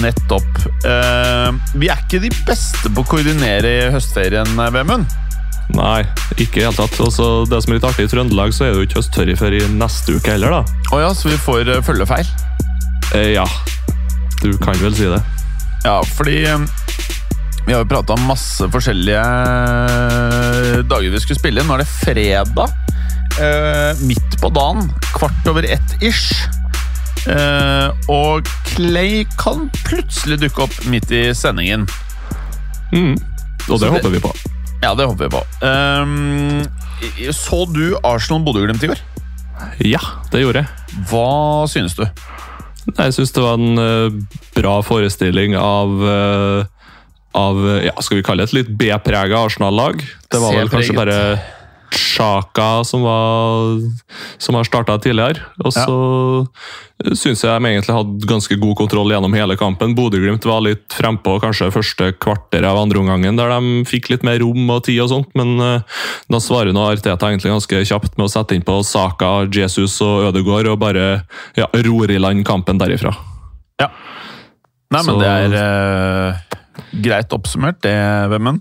nettopp. Eh, vi er ikke de beste på å koordinere i høstferien, eh, Vemund. Nei, ikke i hele tatt. Også det som er litt artig, I Trøndelag så er det jo ikke høstferie før i neste uke heller, da. Å ja, så vi får eh, følgefeil. Eh, ja, du kan vel si det. Ja, fordi vi har jo prata om masse forskjellige dager vi skulle spille. Nå er det fredag. eh, midt på dagen. Kvart over ett ish. Eh, og Clay kan plutselig dukke opp midt i sendingen. Mm. Og det det- håper vi på. Ja, det håper vi på. Um, så du Arsenal-Bodø-Glimt i går? Ja, det gjorde jeg. Hva synes du? Jeg synes det var en eh, bra forestilling av av, ja, skal vi kalle det et litt B-prega Arsenal-lag. Det var vel kanskje bare Sjaka som, var, som har starta tidligere. Og så ja. syns jeg de egentlig hadde ganske god kontroll gjennom hele kampen. Bodø-Glimt var litt frempå kanskje første kvarter av andreomgangen, der de fikk litt mer rom og tid og sånt, men uh, da svarer nå Arteta egentlig ganske kjapt med å sette inn på Saka, Jesus og Ødegaard og bare ja, ror i land kampen derifra. Ja. Nei, men Så- det er uh, greit oppsummert, det, Vemmen.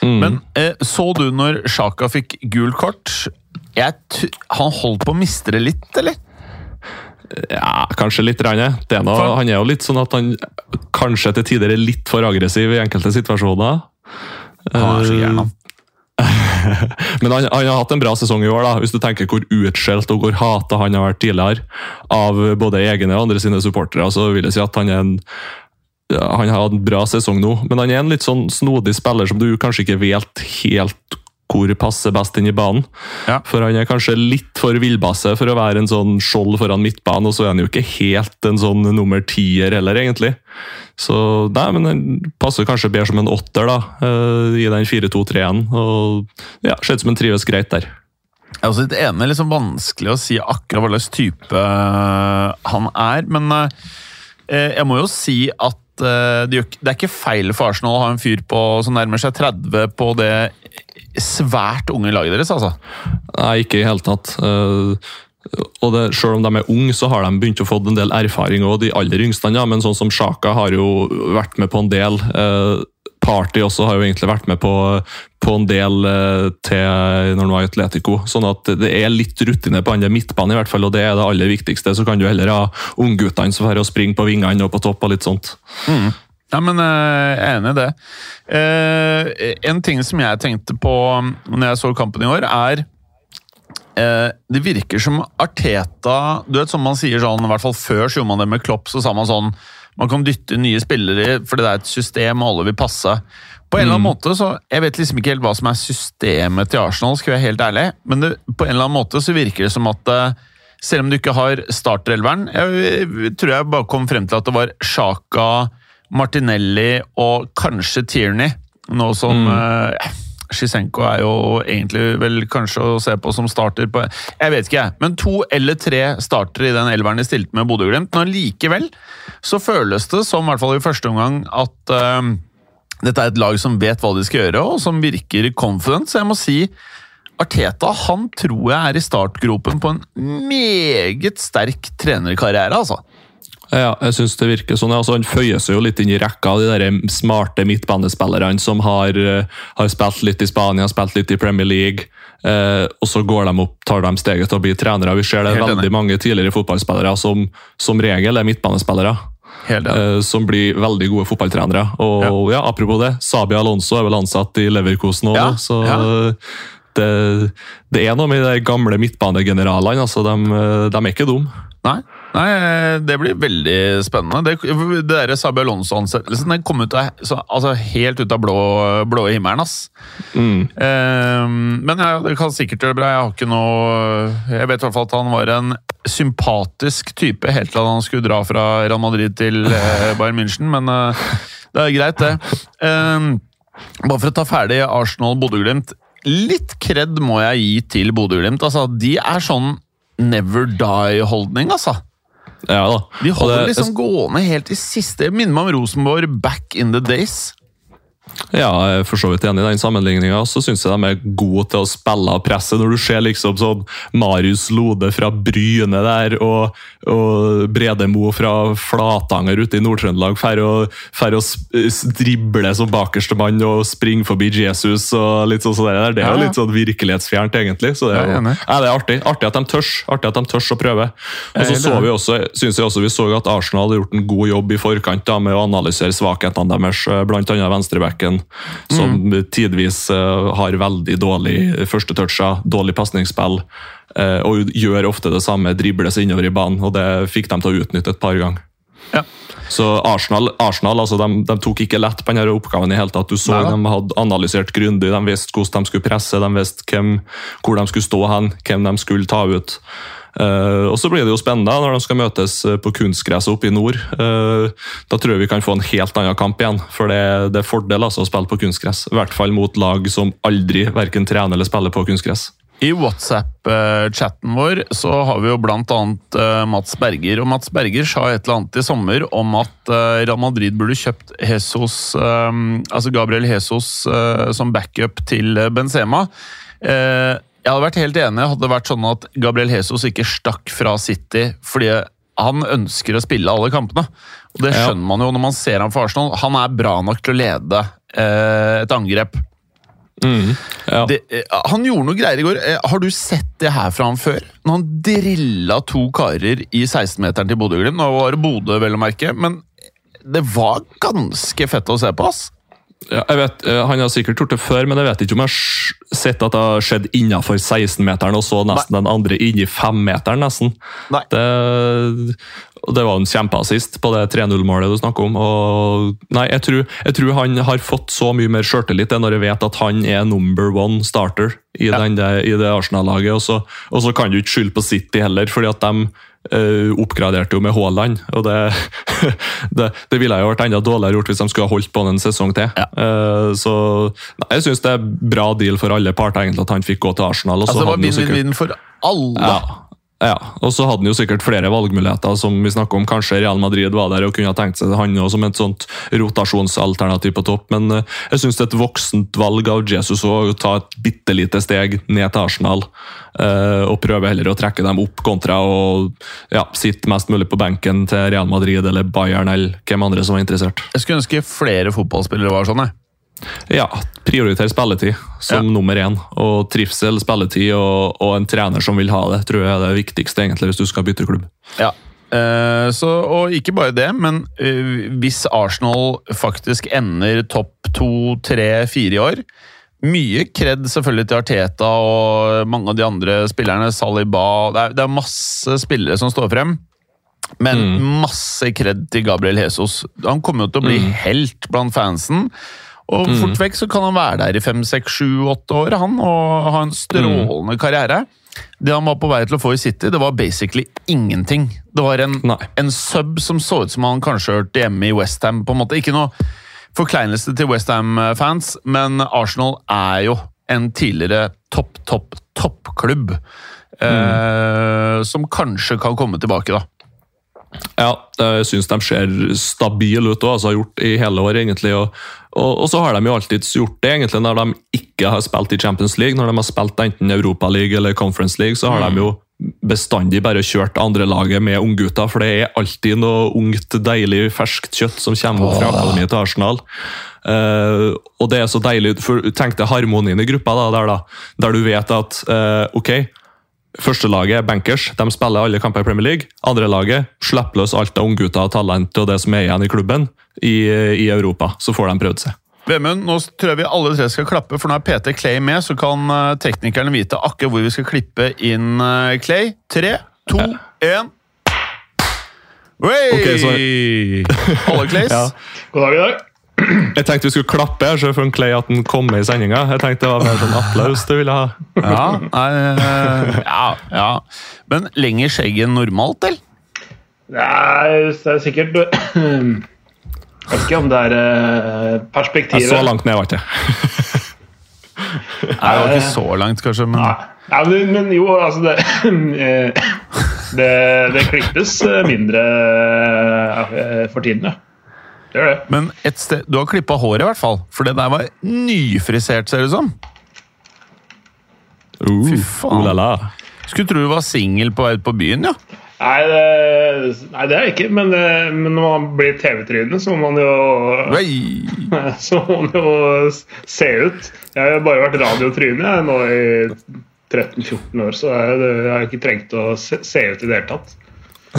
Mm. Men eh, så du når Sjaka fikk gult kort? Han holdt på å miste det litt, eller? Ja, kanskje litt. Er noe, For- han er jo litt sånn at han kanskje til tider er litt for aggressiv i enkelte situasjoner. Han er så gæren, han. Men han, han har hatt en bra sesong i år, da, hvis du tenker hvor utskjelt og hvor hata han har vært tidligere av både egne og andre sine supportere. Så vil jeg si at han er en han har hatt en bra sesong nå, men han er en litt sånn snodig spiller som du kanskje ikke vet helt hvor passer best inn i banen. Ja. For han er kanskje litt for villbasse for å være en sånn skjold foran midtbanen, og så er han jo ikke helt en sånn nummer tier heller, egentlig. Så nei, men han passer kanskje bedre som en åtter da, eh, i den 4-2-3-en. Og ja, ser ut som han trives greit der. Jeg er også litt enig. Sånn vanskelig å si akkurat hva slags type eh, han er. Men eh, jeg må jo si at eh, det, er ikke feil for Arsenal å ha en fyr på som nærmer seg 30 på det svært unge laget deres, altså. Nei, ikke i hele tatt. Eh, og det, Selv om de er unge, så har de begynt å få en del erfaring. Og de aller yngste, ja, men sånn som Sjaka har jo vært med på en del. Party også har jo egentlig vært med på, på en del eh, til når han var i Atletico. Sånn at det er litt rutine på andre midtbane, i hvert fall, og det er det aller viktigste. Så kan du heller ha ungguttene som får springe på vingene og på topp og litt sånt. Ja, men eh, Jeg er enig i det. Eh, en ting som jeg tenkte på um, når jeg så kampen i år, er Det virker som Arteta du vet Som man sier sånn, i hvert fall før så gjorde man det med Klopp, så sa man sånn Man kan dytte nye spillere fordi det er et system, og alle vil passe. På en eller annen måte, så Jeg vet liksom ikke helt hva som er systemet til Arsenal, skal jeg være helt ærlig, men det, på en eller annen måte så virker det som at eh, selv om du ikke har starterelveren Jeg, tror jeg bare kom frem til at det var Sjaka Martinelli og kanskje Tierney. Nå som mm. Shisenko er jo egentlig vel kanskje å se på som starter på Jeg vet ikke, jeg. Men to eller tre startere i den elveren de stilte med Bodø-Glimt. Men likevel så føles det som, i hvert fall i første omgang, at uh, dette er et lag som vet hva de skal gjøre, og som virker confident. Så jeg må si Arteta han tror jeg er i startgropen på en meget sterk trenerkarriere, altså. Ja, jeg synes det virker sånn. Altså, han føyer seg jo litt inn i rekka av de der smarte midtbanespillerne som har, eh, har spilt litt i Spania, spilt litt i Premier League. Eh, og så går de opp, tar de steget til å bli trenere. Vi ser det Helt veldig enig. mange tidligere fotballspillere som som regel er midtbanespillere. Eh, som blir veldig gode fotballtrenere. Og ja. Apropos det, Sabi Alonso er vel ansatt i Leverkosen nå, Ja, så ja. det, det er noe med de gamle midtbanegeneralene. altså De, de er ikke dumme. Nei, nei, det blir veldig spennende. Det, det der Sabi Alonso-ansettelsen den kom ut av, så, altså, helt ut av blå, blå himmelen. ass. Mm. Um, men ja, det kan sikkert gjøre det bra. Jeg har ikke noe Jeg vet i hvert fall at han var en sympatisk type helt til han skulle dra fra Real Madrid til eh, Bayern München, men uh, det er greit, det. Um, bare for å ta ferdig Arsenal-Bodø-Glimt. Litt kred må jeg gi til Bodø-Glimt. Altså, de er sånn never die-holdning, altså. Ja da. De holder det- liksom gående helt til siste. Minner meg om Rosenborg back in the days. Ja, jeg er for så vidt enig i den sammenligninga. Så syns jeg de er gode til å spille av presset. Når du ser liksom sånn Marius Lode fra Bryne der, og, og Bredemo fra Flatanger ute i Nord-Trøndelag for å, for å s- s- drible som bakerste mann og springe forbi Jesus og litt sånn sånn der. Det er jo litt sånn virkelighetsfjernt, egentlig. Så det er, jo, ja, det er artig. Artig at de tørs. Artig at de tørs å prøve. Og så så vi også, synes jeg også vi så at Arsenal hadde gjort en god jobb i forkant da, med å analysere svakhetene deres, bl.a. blant annet som Mm. tidvis eh, har veldig dårlig førstetoucher, dårlig pasningsspill, eh, og gjør ofte det samme, dribler seg innover i banen, og det fikk de til å utnytte et par ganger. Ja. Så Arsenal, Arsenal altså, de, de tok ikke lett på denne oppgaven. i hele tatt. Du så Neida. De hadde analysert grundig, de visste hvordan de skulle presse, de visste hvem, hvor de skulle stå hen, hvem de skulle ta ut. Eh, og Så blir det jo spennende når de skal møtes eh, på kunstgresset oppe i nord. Eh, da tror jeg vi kan få en helt annen kamp igjen. For det, det er fordel altså, å spille på kunstgress. I hvert fall mot lag som aldri verken trener eller spiller på kunstgress. I WhatsApp-chatten vår så har vi jo eh, Mats Berger. Og Mats Berger sa et eller annet i sommer om at Real Madrid burde kjøpt Jesus, altså Gabriel Jesus som backup til Benzema. Jeg hadde vært helt enig hadde det vært sånn at Gabriel Jesus ikke stakk fra City fordi han ønsker å spille alle kampene. Og Det skjønner man jo når man ser ham for Arsenal. Han er bra nok til å lede eh, et angrep. Ja. Det, eh, han gjorde noe greier i går. Eh, Har du sett det her fra han før? Når han drilla to karer i 16-meteren til Bodø-Glimt. Nå var det Bodø, vel å merke, men det var ganske fett å se på, ass. Ja, jeg vet, eh, Han har sikkert gjort det før, men jeg vet ikke om jeg har sett at det har skjedd innenfor 16-meteren, og så nesten den andre inni 5-meteren. nesten. Nei. Det, det var en kjempeassist på det 3-0-målet du snakker om. og nei, jeg tror, jeg tror han har fått så mye mer sjøltillit når jeg vet at han er number one starter i, Ja. den, i det Arsenal-laget. Og, og så kan du ikke skylde på City heller, fordi at de eh, oppgraderte jo med Haaland. og det, det, det ville jo vært enda dårligere gjort hvis de skulle ha holdt på en sesong til. Ja. Uh, så nei, jeg syns det er bra deal for alle parter egentlig at han fikk gå til Arsenal. Altså, det var vinn-vinn-vinn for alle. ja. Ja, og så hadde han jo sikkert flere valgmuligheter, som vi snakker om. Kanskje Real Madrid var der og kunne ha tenkt seg han også som et sånt rotasjonsalternativ på topp, men eh, jeg syns det er et voksent valg av Jesus å ta et bitte lite steg ned til Arsenal. eh, og prøve heller å trekke dem opp kontra å ja, sitte mest mulig på benken til Real Madrid eller Bayern eller hvem andre som var interessert. Jeg skulle ønske flere fotballspillere var sånn. jeg. Ja, prioriter spilletid som Ja. nummer én. Og trivsel, spilletid og, og en trener som vil ha det, tror jeg er det viktigste egentlig hvis du skal bytte klubb. Ja. Eh, så, og ikke bare det, men eh, hvis Arsenal faktisk ender topp to, tre, fire i år Mye kred selvfølgelig til Arteta og mange av de andre spillerne. Saliba Det er, det er masse spillere som står frem. Men masse kred til Gabriel Jesus. Han kommer jo til å bli helt blant fansen. Og fort vekk så kan han være der i fem, seks, sju, åtte år han, og ha en strålende karriere. Det han var på vei til å få i City, det var basically ingenting. Det var en, en sub som så ut som han kanskje hørte hjemme i Westham. Ikke noe forkleinelse til Westham-fans, men Arsenal er jo en tidligere topp, topp, toppklubb. Eh, som kanskje kan komme tilbake, da. Ja, jeg syns de ser stabile ut og altså, har gjort i hele år, egentlig. Og, og, og så har de jo alltid gjort det egentlig når de ikke har spilt i Champions League. Når de har spilt enten Europa League eller Conference League, så har de jo bestandig bare kjørt andre laget med unggutter, for det er alltid noe ungt, deilig, ferskt kjøtt som kommer opp fra akademiet til Arsenal. Uh, og det er så deilig, for Tenk deg harmonien i gruppa, da, der, da, der du vet at uh, ok, Førstelaget er bankers, de spiller alle kamper i Premier League. Andre laget slipper løs alt av unggutter og talent og det som er igjen i klubben i, i Europa. Så får de prøvd seg. Vemund, nå tror jeg vi alle tre skal klappe, for nå er PT Clay med, så kan eh, teknikerne vite akkurat hvor vi skal klippe inn eh, Clay. Tre, to, én Wey! Ok, så- Alle Clays? Ja. God dag i dag. Jeg tenkte vi skulle klappe her, så for en Clay at den kom med i sendinga. Jeg tenkte det var mer sånn applaus du ville ha. Ja, nei, eh, ja, ja. Men lenger skjegg enn normalt, eller? Nei, det er sikkert Jeg vet ikke om det er perspektivet. Jeg er så langt ned, var ikke Nei, det var ikke så langt, kanskje, men Nei, Nei, men, men jo, altså det eh, Det, det klippes eh, mindre eh, for tiden, ja. Det det. Men et sted, du har klippa håret, i hvert fall. For det der var nyfrisert, ser det ut som. Uh, Fy faen. uh la la. Skulle tro du var singel på vei ut på byen, ja. Nei, det, nei, det er jeg ikke, men, eh, men når man blir TV-tryne, så må man jo Nei. Så må man jo se ut. Jeg har jo bare vært radiotryne nå i 13-14 år, så jeg, jeg har ikke trengt å se, se ut i det hele tatt.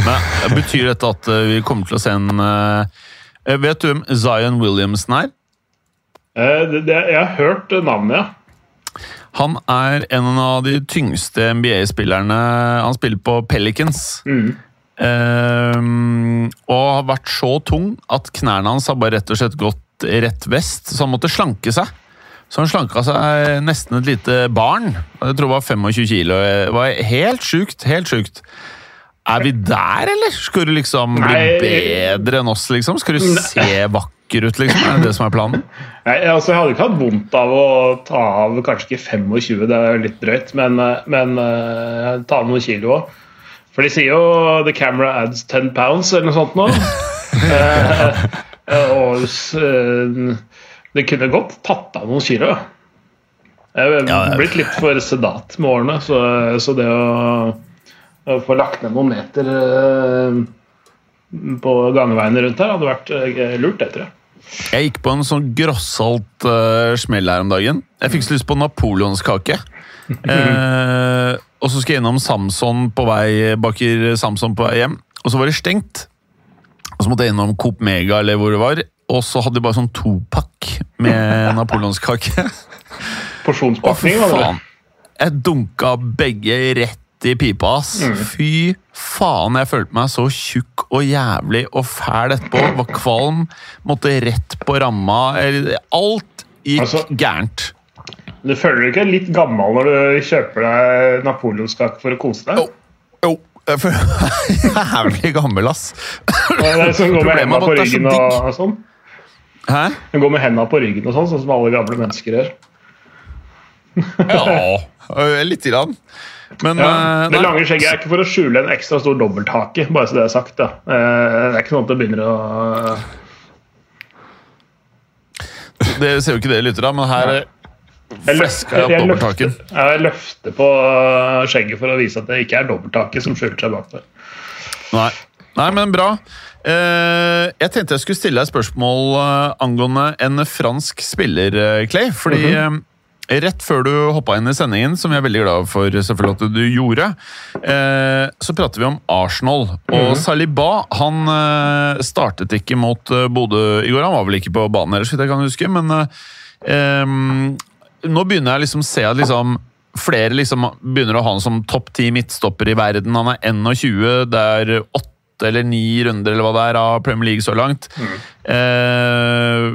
Nei, Betyr dette at eh, vi kommer til å se en eh, Vet du hvem Zion Williamson er? Eh, jeg har hørt navnet, ja. Han er en av de tyngste NBA-spillerne. Han spiller på Pelicans. Ehm, og har vært så tung at knærne hans har bare rett og slett gått rett vest, så han måtte slanke seg. Så han slanka seg nesten et lite barn. Jeg tror det var 25 kilo. Det var helt sjukt. Helt sjukt. Er vi der, eller? Skal du liksom bli Nei. bedre enn oss, liksom? Skal du se vakker ut, liksom? Er det det som er planen? Nei, altså, jeg hadde ikke hatt vondt av å ta av kanskje ikke 25, det er litt drøyt, men, eh, men uh, ta av noen kilo òg. For de sier jo 'the camera adds 10 pounds' eller noe sånt nå. Eh, eh, og uh, det kunne godt tatt av noen kilo. Jeg er blitt litt for sedat med årene, så, så det å få lagt ned noen meter eh, på gangveiene rundt her hadde vært eh, lurt, det tror jeg. Jeg gikk på en sånn grossalt uh, smell her om dagen. Jeg fikk så lyst på napoleonskake. uh, og så skal jeg innom Samson på vei baker Samson på vei hjem, og så var det stengt. Og så måtte jeg innom Coop Mega eller hvor det var, og så hadde de bare sånn topakk med napoleonskake. Porsjonspakning. var det. Jeg dunka begge rett i pipa, ass. Fy faen, jeg følte meg så tjukk og jævlig og fæl etterpå. Var kvalm, måtte rett på ramma. Alt gikk Altså- gærent. Du føler deg ikke litt gammel når du kjøper deg napoleonskake for å kose deg? Jo, jo. Jeg føler meg jævlig gammel, ass. Det er sånn går med hendene på ryggen og, og sånn. Hæ? Gå med hendene på ryggen og sånn, sånn som alle gamle mennesker gjør. Ja, litt grann. Men Ja, øh, det nei, lange skjegget er ikke for å skjule en ekstra stor dobbelthake, bare så det er sagt. da. Eh, Det er ikke sånn at det begynner å det ser jo ikke dere lytter av, men her fleska jeg opp jeg løfter, jeg løfter på skjegget for å vise at det ikke er dobbelthake som skjuler seg bak der. Nei. Nei, men bra. Eh, jeg tenkte jeg skulle stille deg et spørsmål eh, angående en fransk spiller, eh, Clay. Fordi mm eh, rett før du hoppa inn i sendingen, som jeg er veldig glad for selvfølgelig at du gjorde, eh, så prater vi om Arsenal. Og mm. Saliba han eh, startet ikke mot eh, Bodø i går. Han var vel ikke på banen ellers, hvis jeg kan huske. Men eh, nå begynner jeg liksom å se at liksom flere liksom begynner å ha han som topp ti midtstopper i verden. Han er 21, det er åtte eller ni runder eller hva det er av Premier League så langt. Eh,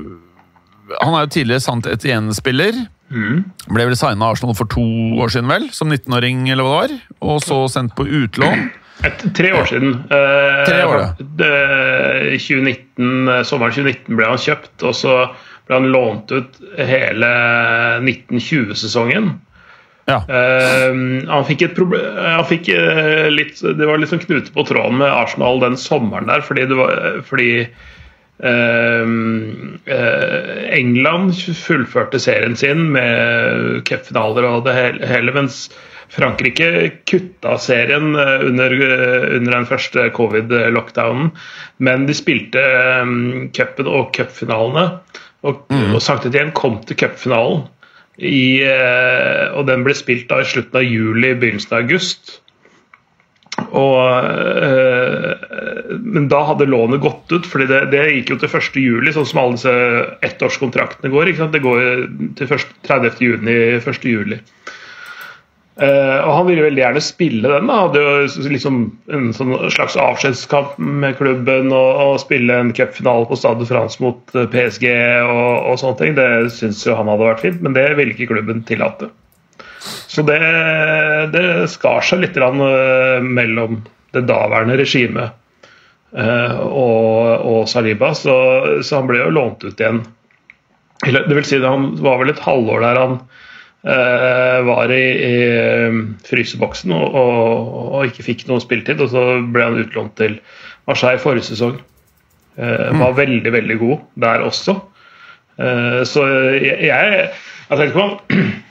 han er jo tidligere Sant Etienne-spiller. Ble vel signa Arsenal for to år siden, vel? Som 19-åring, eller hva det var. Og så sendt på utlån. Et, tre år siden. Eh, Tre år, ja. 2019, eh, sommeren 2019 ble han kjøpt, og så ble han lånt ut hele 1920-sesongen. Ja. Eh, han fikk et problem han fikk, eh, litt, Det var litt sånn knute på tråden med Arsenal den sommeren der, fordi, det var, fordi eh, eh, England fullførte serien sin med cupfinaler og det hele, mens Frankrike kutta serien eh, under, eh, under den første covid-lockdownen, men de spilte cupen og cupfinalene. Og, og Sankt Etienne kom til cupfinalen, eh, og den ble spilt da i slutten av juli, begynnelsen av august. Og, eh, men da hadde lånet gått ut, fordi det, det gikk jo til 1. juli, sånn som alle disse ettårskontraktene går. Det går til først- 30. juni, 1. juli. Eh, og han ville veldig gjerne spille den. da, Hadde jo liksom en sånn slags avskjedskamp med klubben og, og spille en cupfinale på Stade France mot eh, PSG og, og sånne ting. Det syns jo han hadde vært fint, men det ville ikke klubben tillate. Så det, det skar seg litt grann, eh, mellom det daværende regimet eh, og, og Saliba, så, så han ble jo lånt ut igjen. Det vil si, han var vel et halvår der han eh, var i, i eh, fryseboksen og, og, og ikke fikk noe spilletid. Og så ble han utlånt til Marseille forrige sesong. Eh, var veldig, veldig god der også. Eh, så jeg, jeg, jeg tenker på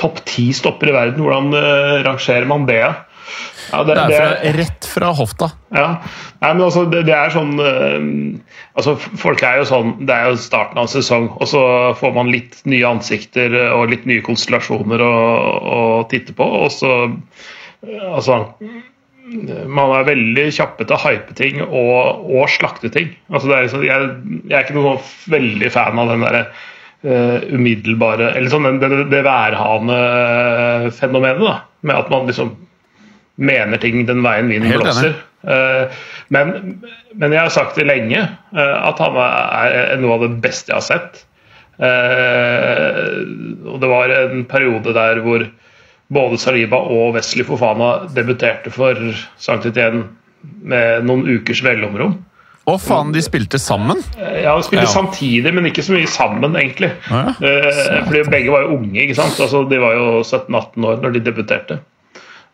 topp ti stopper i verden. Hvordan eh, rangerer man det? Ja, Det er fra, rett fra hofta. ja. Nei, men altså, det, det er sånn eh, altså, Folk er jo sånn Det er jo starten av en sesong, og så får man litt nye ansikter og litt nye konstellasjoner å, å titte på, og så eh, Altså Man er veldig kjappe til å hype ting og, og slakte ting. Altså, det er, jeg, jeg er ikke noe sånn veldig fan av den derre eh, umiddelbare Eller sånn det, det, det værhane-fenomenet, da. Med at man liksom mener ting den veien vinden blåser. Eh, men, men jeg har sagt det lenge, eh, at han er noe av det beste jeg har sett. Eh, og det var en periode der hvor både Saliba og Wesley Fofana debuterte for Sankt Etienne med noen ukers mellomrom. Å, faen, de spilte sammen! Ja, de spilte Ja. samtidig, men ikke så mye sammen, egentlig. Ja. Eh, fordi begge var jo unge, ikke sant? Altså, de var jo 17-18 år når de debuterte.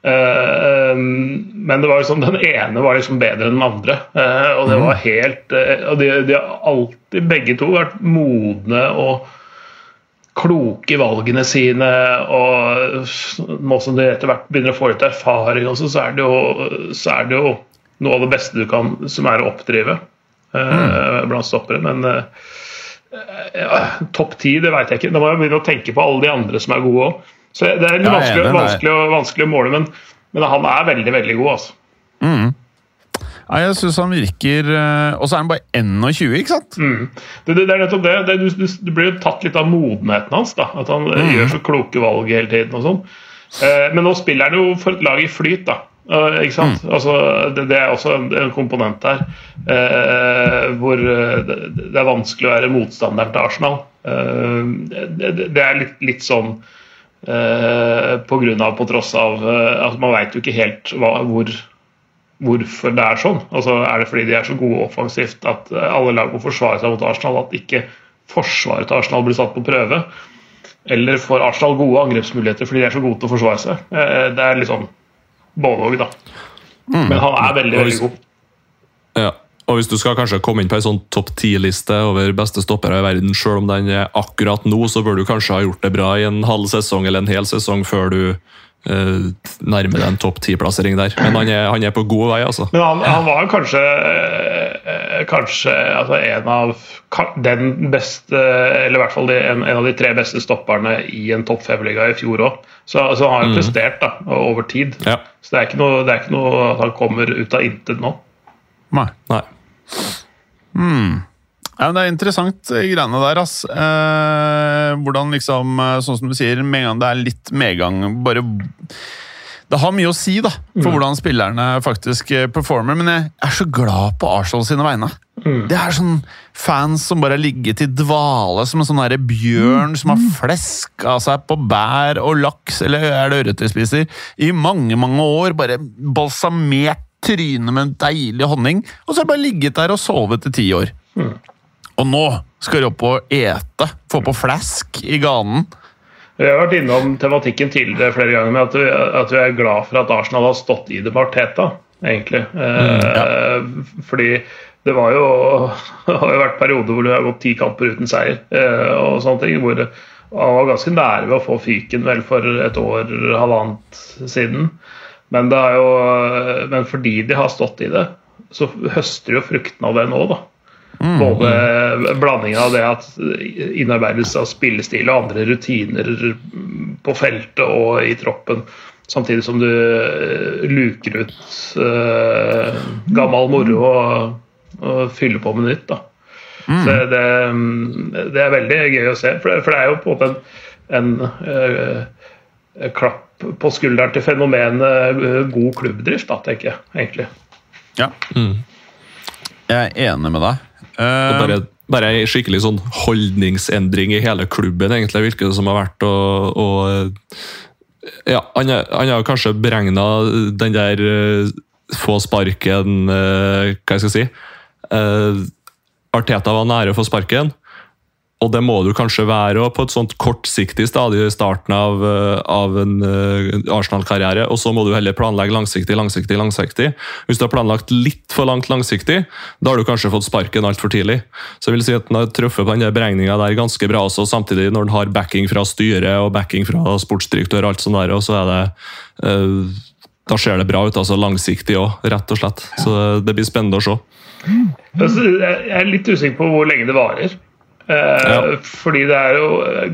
Eh, men det var liksom, den ene var liksom bedre enn den andre. eh, og det var helt Og de, de har alltid, begge to, vært modne og kloke i valgene sine. Og nå som de etter hvert begynner å få litt erfaring, også, så, er det jo, så er det jo noe av det beste du kan, som er å oppdrive mm. blant stoppere. Men eh, ja, topp ti, det veit jeg ikke. Da må jeg begynne å tenke på alle de andre som er gode òg. Så det er litt Ja, jeg er vanskelig, vanskelig, å, vanskelig måle, men, men han er veldig, veldig god, altså. Ja, jeg syns han virker eh, Og så er han bare 21, ikke sant? Mm. Det, det, det er nettopp det. det du, du, du blir jo tatt litt av modenheten hans. da, At han mm. gjør så kloke valg hele tiden. og sånn. Eh, men nå spiller han jo for et lag i flyt. da, eh, ikke sant? Altså, det, det er også en, en komponent der eh, hvor eh, det, det er vanskelig å være motstanderen til Arsenal. Eh, det, det, er litt, litt sånn eh, på grunn av, på tross av altså Man veit jo ikke helt hva, hvor hvorfor det er sånn. Altså, er det fordi de er så gode offensivt at eh, alle lag må forsvare seg mot Arsenal, at ikke forsvaret til Arsenal blir satt på prøve? Eller får Arsenal gode angrepsmuligheter fordi de er så gode til å forsvare seg? Eh, Det er litt sånn både òg, da. Men han er veldig, veldig god. Ja. Og hvis du skal kanskje komme inn på en sånn topp ti-liste over beste stoppere i verden, selv om den er akkurat nå, så bør du kanskje ha gjort det bra i en halv sesong eller en hel sesong før du eh, nærmer deg en topp ti-plassering der. Men han er, han er på god vei, altså. Men han, han var kanskje eh, Kanskje altså en av den beste, eller i hvert fall de, en, en av de tre beste stopperne i en topp fem-liga i fjor òg. Så, så han har jo prestert da, over tid. Ja. Så det er, ikke noe, det er ikke noe at han kommer ut av intet nå. Nei. Nei. Ja, men det er interessant, eh, greiene der, ass. Eh, hvordan liksom, eh, sånn som du sier, med en gang det er litt medgang bare Det har mye å si, da, for hvordan spillerne faktisk eh, performer. Men jeg er så glad på Arsenal sine vegne. Det er sånn fans som bare har ligget i dvale som en sånn derre bjørn som har fleska seg på bær og laks, eller er det ørret de spiser, i mange, mange år. Bare balsamert trynet med en deilig honning, og så har de bare ligget der og sovet i ti år. Og nå skal de opp og ete, få på flask i ganen. Vi har vært innom tematikken tidligere flere ganger med at vi, at vi er glad for at Arsenal har stått i det med Arteta, egentlig. ja. Fordi det var jo det har jo vært perioder hvor det har gått ti kamper uten seier eh, og sånne ting. Hvor han var ganske nære ved å få fyken vel for et år, halvannet siden. Men, det er jo, men fordi de har stått i det, så høster jo fruktene av det nå, da. Både blandingen av det at innarbeidelse av spillestil og andre rutiner på feltet og i troppen, samtidig som du eh, luker ut uh, gammel moro og, og fyller på med nytt. da. Så det, det er veldig gøy å se, for det, for det er jo på en måte en, en uh, klapp på skulderen til fenomenet uh, god klubbdrift, da, tenker jeg egentlig. Ja. Jeg er enig med deg. Og Eh, bare, bare en skikkelig sånn holdningsendring i hele klubben, egentlig, virker det som har vært. Og, og ja, han, han har kanskje beregna den der eh, få sparken eh, Hva jeg skal si? Eh, Arteta var nære å få sparken. Og det må du kanskje være på et sånt kortsiktig stadie i starten av, eh, av en eh, Arsenal-karriere. Og så må du heller planlegge langsiktig, langsiktig, langsiktig. Hvis du har planlagt litt for langt langsiktig, da har du kanskje fått sparken altfor tidlig. Så jeg vil si at den har truffet på den beregninga der ganske bra også, samtidig når den har backing fra styret og backing fra sportsdirektør og alt sånt der, og så er det øh, Da ser det bra ut, altså langsiktig òg, rett og slett. Så det blir spennende å se. Altså, Jeg er litt usikker på hvor lenge det varer. Eh, Ja. Fordi det er jo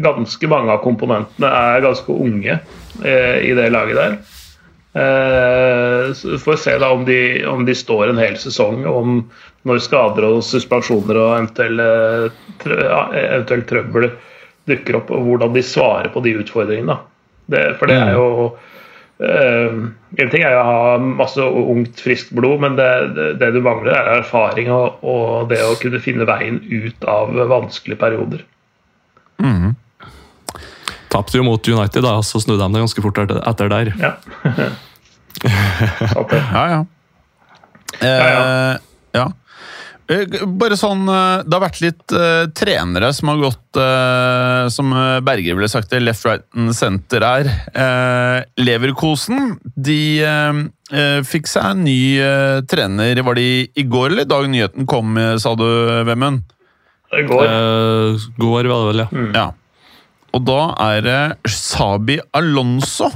ganske mange av komponentene er ganske unge eh, i det laget der. Eh, så får vi se da om de, om de står en hel sesong, om når skader og suspensjoner og eventuelle, ja, eventuelt trøbbel dukker opp, og hvordan de svarer på de utfordringene. Det, for det er jo Eh, en ting er å ha masse ungt, friskt blod, men det, det, det du mangler, er erfaring og, og det å kunne finne veien ut av vanskelige perioder. Tapte jo mot United, da, så snudde de det ganske fort etter- der. Ja. Ja, ja. Eh, ja. Eh, Bare sånn eh, Det har vært litt uh, trenere som har gått uh, Som eh, Berger ville sagt det, left, right and center er. Uh, Leverkosen de eh, eh, fikk seg en ny eh, trener. Var det i, går eller dag nyheten kom, eh, sa du, Vemund? I går. Eh, går, var det vel, ja. Ja. Og da er det Sabi Alonso.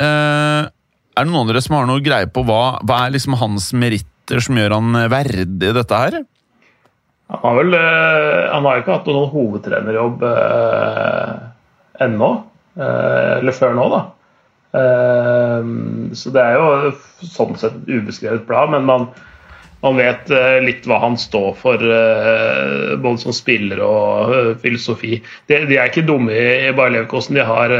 Eh, er det noen av dere som har noe greie på hva, hva er liksom hans meritter som gjør han verdig dette her? Han har vel eh, Han har ikke hatt noen hovedtrenerjobb eh, ennå. Eh, eller før nå, da. Eh, så det er jo sånn sett et ubeskrevet blad, men man, man vet eh, litt hva han står for, eh, både som spiller og eh, filosofi. De, er ikke dumme i, Bayer Leverkosten. De har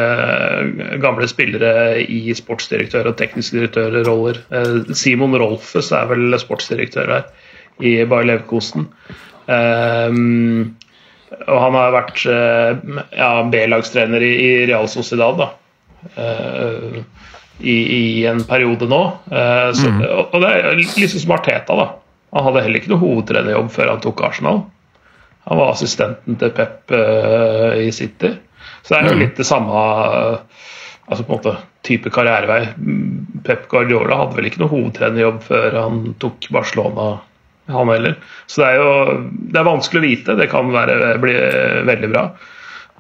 gamle spillere i sportsdirektør- og teknisk direktørroller. Simon Rolfes er vel sportsdirektør her i Bayer Leverkosten. Og han har vært ja, B-lagstrener i, Real Sociedad da. I, i en periode nå. Uh, så, og, og det er liksom som Arteta. da. Han hadde heller ikke noe hovedtrenerjobb før han tok Arsenal. Han var assistenten til Pep uh, i City. Så det er jo litt det samme uh, altså på en måte type karrierevei. Pep Guardiola hadde vel ikke noe hovedtrenerjobb før han tok Barcelona, han heller. Så det er jo det er vanskelig å vite. Det kan være, bli veldig bra.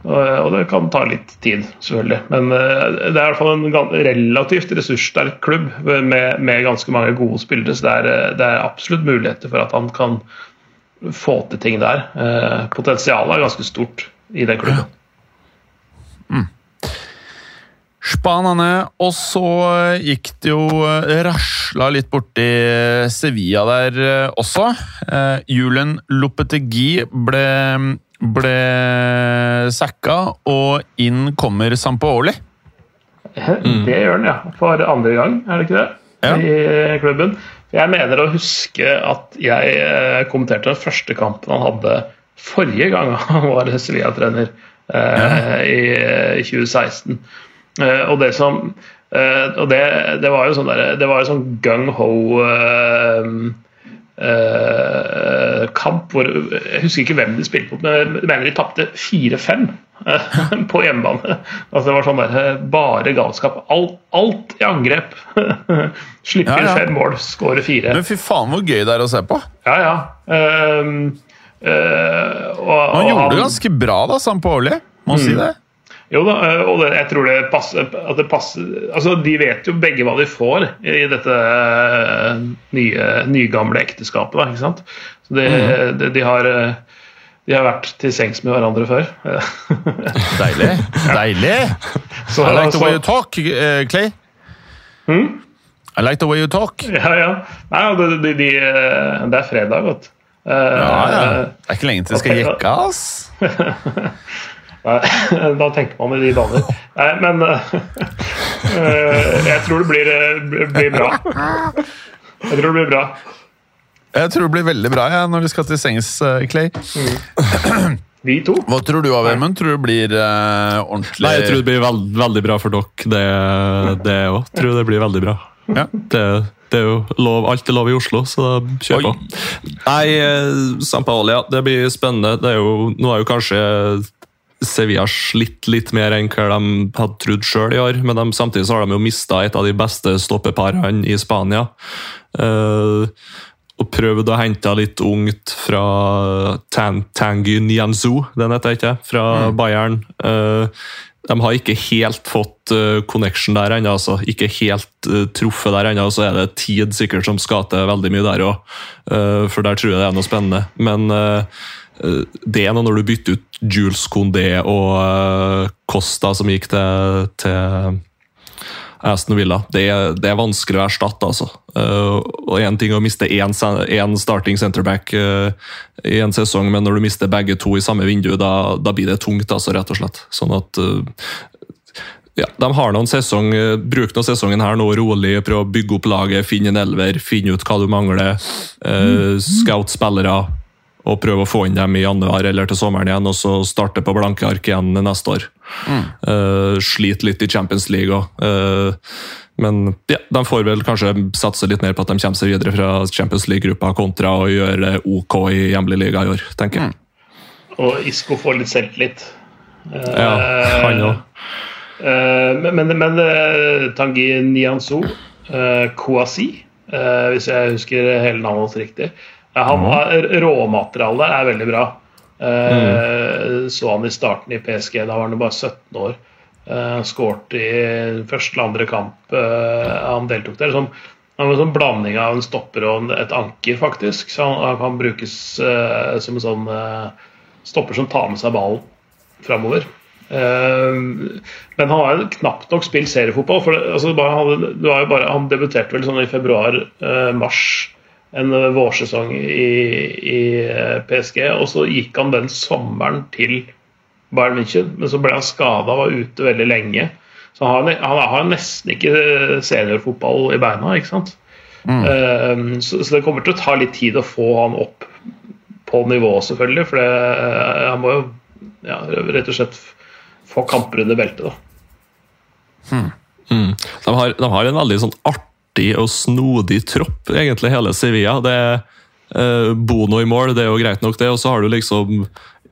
Og og det kan ta litt tid, selvfølgelig. Men eh, det er i hvert fall en relativt ressurssterk klubb med, med ganske mange gode spillere. Så det er, eh, det er absolutt muligheter for at han kan få til ting der. Eh, Potensialet er ganske stort i den klubben. Spanende. Og så gikk det jo eh, rasla litt borti Sevilla der eh, også. Eh, Julen Lopetegui ble, ble sacka, og inn kommer Sampaoli. Det gjør han, ja. For andre gang, er det ikke det? Ja. I klubben. Jeg mener å huske at jeg eh, kommenterte den første kampen han hadde forrige gang han var Sevilla-trener, eh, i, i 2016. Eh, og det som eh, Og det, det var jo sånn der, det var jo sånn gung-ho eh, eh, kamp hvor Jeg husker ikke hvem de spilte mot, men jeg mener de tapte 4-5 uh, på hjemmebane. Altså Det var sånn der, eh, bare galskap. Alt, alt i angrep. Slippe Ja, ja. fem mål, skåre fire. Men fy faen hvor gøy det er å se på! Ja, ja. Uh, eh, og, Han og gjorde det ganske bra, da, Sampaoli. Må si det. Jo da, eh, og det, jeg tror det passer, at det passer altså De vet jo begge hva de får i dette eh, nye, nygamle ekteskapet. Da, ikke sant? Så de, de, de, har, de har vært til sengs med hverandre før. Deilig. Deilig! Så, I like the way you talk, eh, Clay. I like the way you talk. ja, ja. Nei, og de, de, de, det er fredag, vet du. Ja, ja. Det er ikke lenge til det skal jekke, ass. Nei, da tenker man i de baner. Nei, men, eh, Eh, jeg tror det blir, eh, blir bra. Jeg tror det blir bra. Jeg tror det blir veldig bra ja, når vi skal til sengs, Clay. Clay. Vi to. Hva tror du av? Tror du det blir uh, ordentlig Nei, jeg tror det blir veld, veldig bra for dere, det, det òg. Tror det blir veldig bra. Ja. Det, det er jo lov, alt er lov i Oslo, så kjør på. Nei, Sampaoli, ja. Det blir spennende. Det er jo, nå er jo kanskje Sevilla slitt litt mer enn hva de hadde trodd sjøl i år, men de, samtidig så har de jo mista et av de beste stoppeparene i Spania. Uh, og prøvd å hente litt ungt fra Tan Tanguy Nianzu, den heter jeg ikke, fra Bayern. Uh, de har ikke helt fått uh, connection der ennå, altså. Ikke helt uh, truffet der ennå. Så er det tid sikkert som skal til veldig mye der òg, for der tror jeg det er noe spennende. Men det er når du bytter ut Jules Condé og eh, Costa, som gikk til, til Aston Villa. Det det er vanskelig å erstatte, altså. Uh, og Én ting å miste én, én starting centerback i en sesong, men når du mister begge to i samme vindu, da, da blir det tungt, altså, rett og slett. Sånn at ja, De har noen sesong, bruk noen sesongen her nå rolig, prøv å bygge opp laget, finne en elver, finne ut hva du mangler. Uh, scout spillere og prøve å få inn dem i januar eller til sommeren igjen, og så starte på blanke ark igjen neste år. Uh, sliter litt i Champions League òg. men ja, de får vel kanskje satse litt mer på at de kommer seg videre fra Champions League-gruppa, kontra å gjøre det OK i hjemlig liga i år, tenker jeg. Og Isco får litt selvtillit. Ja, han òg. Eh, men men, men eh, Tanguy Nianzou, uh, Kouassi, eh, hvis jeg husker hele navnet hans riktig han har, Råmaterialet er veldig bra. Mm. Så han i starten i PSG, da var han jo bare 17 år. Uh, Skåret i første eller andre kamp eh, han deltok der. Sånn, han var en sånn blanding av en stopper og et anker, faktisk. Så han, han kan brukes eh, som en sånn eh, stopper som tar med seg ballen framover. Uh, men han har knapt nok spilt seriefotball. For det, altså, han, det var jo bare, han debuterte vel sånn i februar-mars, en eh, vårsesong i, i eh, PSG. Og så gikk han den sommeren til Bayern München, men så ble han skada og var ute veldig lenge. Så han har, han har nesten ikke seniorfotball i beina. ikke sant? Mm. så, så det kommer til å ta litt tid å få han opp på nivå, selvfølgelig. For det, eh, han må jo ja, rett og slett få kamper under beltet. da. Mm. De, har, de har en veldig sånn artig og snodig tropp, egentlig, hele Sevilla. Det er eh, Bono i mål, det er jo greit nok, det. Og så har du liksom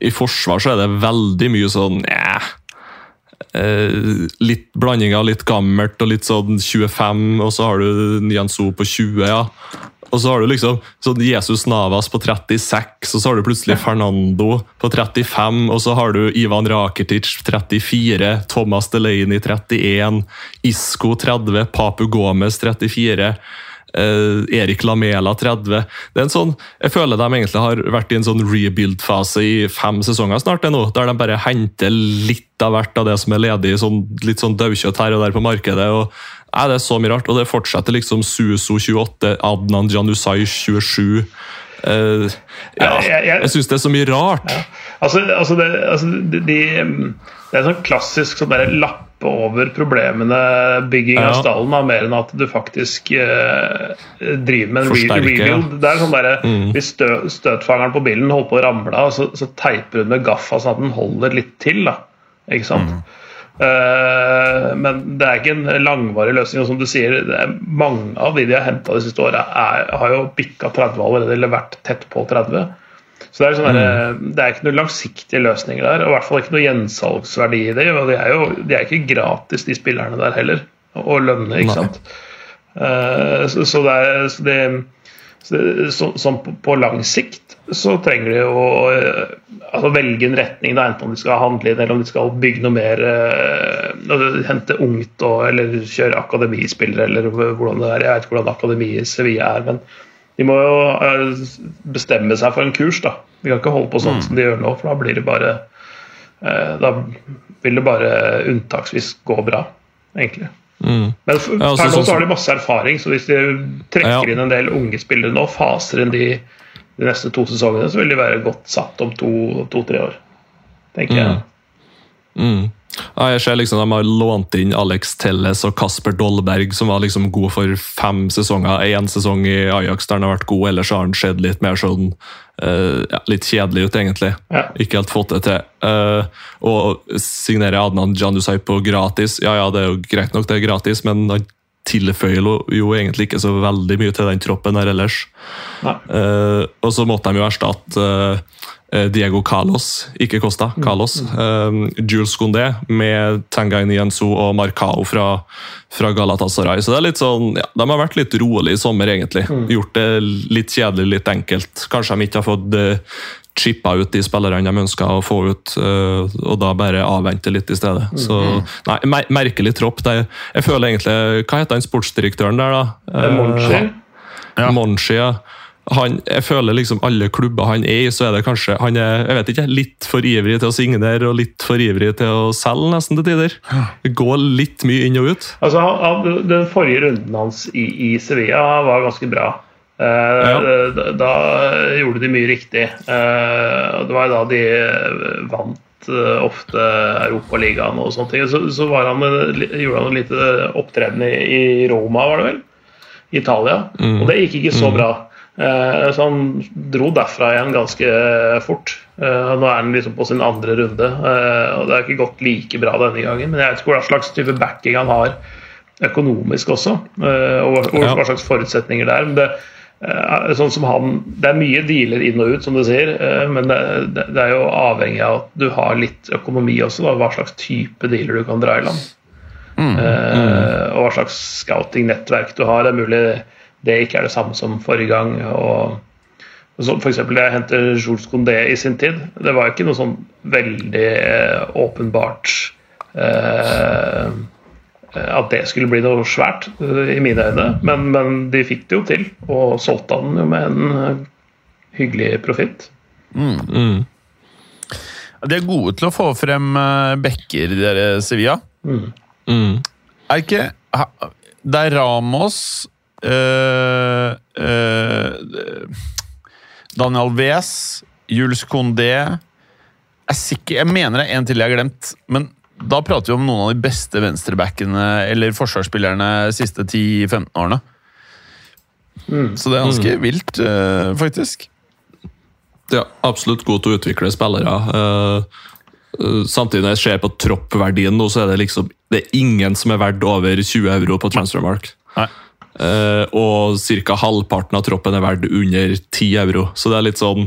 I forsvar så er det veldig mye sånn. Eh, litt blanding av litt gammelt og litt sånn 25, og så har du Nianzou på 20, ja. Og så har du liksom sånn Jesus Navas på 36, og så har du plutselig Fernando på 35, og så har du Ivan Rakitic 34, Thomas Delaney 31, Isco 30, Papu Gomez 34. eh, Erik Lamela 30. Det er en sånn, jeg føler de egentlig har vært i en sånn rebuild-fase i fem sesonger snart, nå, der de bare henter litt av hvert av det som er ledig, sånn, litt sånn daukjøtt her og der på markedet. og Nei, Det er så mye rart, og det fortsetter liksom Suso 28, Adnan Janusai 27 Uh, Ja, Jeg- syns det er så mye rart. Altså, altså, det, altså de, de, det er sånn klassisk sånn der lappe over problemene, bygging av stallen, da, mer enn at du faktisk eh, driver med en re rebuild. Det er sånn der, Hvis stø, støtfangeren på bilen holder på å ramle av, så, så teiper hun med gaffa sånn at den holder litt til. da, ikke sant? Eh, men det er ikke en langvarig løsning. og som du sier, det er Mange av de de har henta de siste åra, har jo bikka 30 allerede, eller vært tett på 30. Så det er, sånn der, det er ikke noen langsiktige løsninger der, og i hvert fall ikke noe gjensalgsverdi i det. og De er jo de er ikke gratis, de spillerne der heller, å lønne. ikke Nei. sant? Uh, så, så det er så det, så, så, så, Sånn på, på lang sikt så trenger de å eh, altså velge en retning, da, enten om de skal handle inn eller om de skal bygge noe mer eh, altså Hente ungt og, eller kjøre akademispillere, eller hvordan det er. Jeg vet ikke hvordan akademiet i Sevilla er, men de må jo eh, bestemme seg for en kurs. da. De kan ikke holde på sånn som de gjør nå, for da blir det bare eh, Da vil det bare unntaksvis gå bra, egentlig. Mm. Men f- Ja, altså, per nå sånn så har de masse erfaring, så hvis de trekker Ja. inn en del unge spillere nå, faser inn de de neste to sesongene, så vil de være godt satt om to-tre år. tenker jeg. Mm. Ja, jeg ser liksom De har lånt inn Alex Telles og Kasper Dolberg, som var liksom god for fem sesonger. Én sesong i Ajax der han har vært god, ellers har han sett litt mer sånn uh, ja, Litt kjedelig ut, egentlig. Ja. Ikke helt fått det til. Uh, og signere Adnan Janusay på gratis, ja ja, det er jo greit nok det er gratis, men han tilføyer jo, egentlig ikke så veldig mye til den troppen her ellers. Eh, og så måtte de jo erstatte uh, Diego Carlos, ikke Costa. Carlos. Eh, Jules Condé med Tanguy Nianzou og Marcao fra, fra Galatasaray. Så det er litt sånn, ja, De har vært litt rolig i sommer, egentlig. Gjort det litt kjedelig, litt enkelt. Kanskje de ikke har fått uh, chippa ut de spillerne de ønska å få ut, eh, og da bare avvente litt i stedet. Så, nei, mer Merkelig tropp. Det, er- jeg føler egentlig Hva heter han sportsdirektøren der, da? Monchi. Ja. Monchi, ja. Han, jeg føler liksom alle klubber han er i, så er det kanskje han er jeg vet ikke, litt for ivrig til å signere og litt for ivrig til å selge, nesten til tider. Det går litt mye inn og ut. Altså, han, han, den forrige runden hans i, i Sevilla var ganske bra. Eh, Ja. da, da gjorde de mye riktig. Eh, det var da de vant eh, ofte Europaligaen og sånne ting. Så, så var han, eh, gjorde han en lite opptreden i, Roma, var det vel? Italia. Italia. Og det gikk ikke så bra. Eh, så han dro derfra igjen ganske fort. Eh, nå er han liksom på sin andre runde, eh, og det har ikke gått like bra denne gangen. Men jeg vet ikke hva slags type backing han har økonomisk også, eh, og hva, slags forutsetninger det er. Men det, eh, sånn som han, det er mye dealer inn og ut, som du sier, eh, men det, det, er jo avhengig av at du har litt økonomi også, da, hva slags type dealer du kan dra i land. Eh, og hva slags scouting-nettverk du har. Det er mulig det ikke er det samme som forrige gang. og så for eksempel, Da jeg hentet Jules Condé i sin tid, det var ikke noe sånn veldig eh, åpenbart eh, at det skulle bli noe svært, eh, i mine øyne. Men, men de fikk det jo til, og solgte han jo med en eh, hyggelig profitt. Mm. De er gode til å få frem bekker, backer, dere Sevilla. Mm. Er ikke Det er Ramos øh, øh, Daniel Wes, Jules Condé jeg, sikker, Jeg mener det er en til jeg har glemt, men da prater vi om noen av de beste venstrebackene eller forsvarsspillerne de siste 10-15 årene. Så det er ganske vilt, uh, faktisk. Er absolutt god til å utvikle spillere. Uh, uh, samtidig når jeg ser på troppverdien nå, så er det liksom det er ingen som er verdt over 20 euro på transfermark. Nei. Uh, og ca. halvparten av troppen er verdt under 10 euro. Så det er litt sånn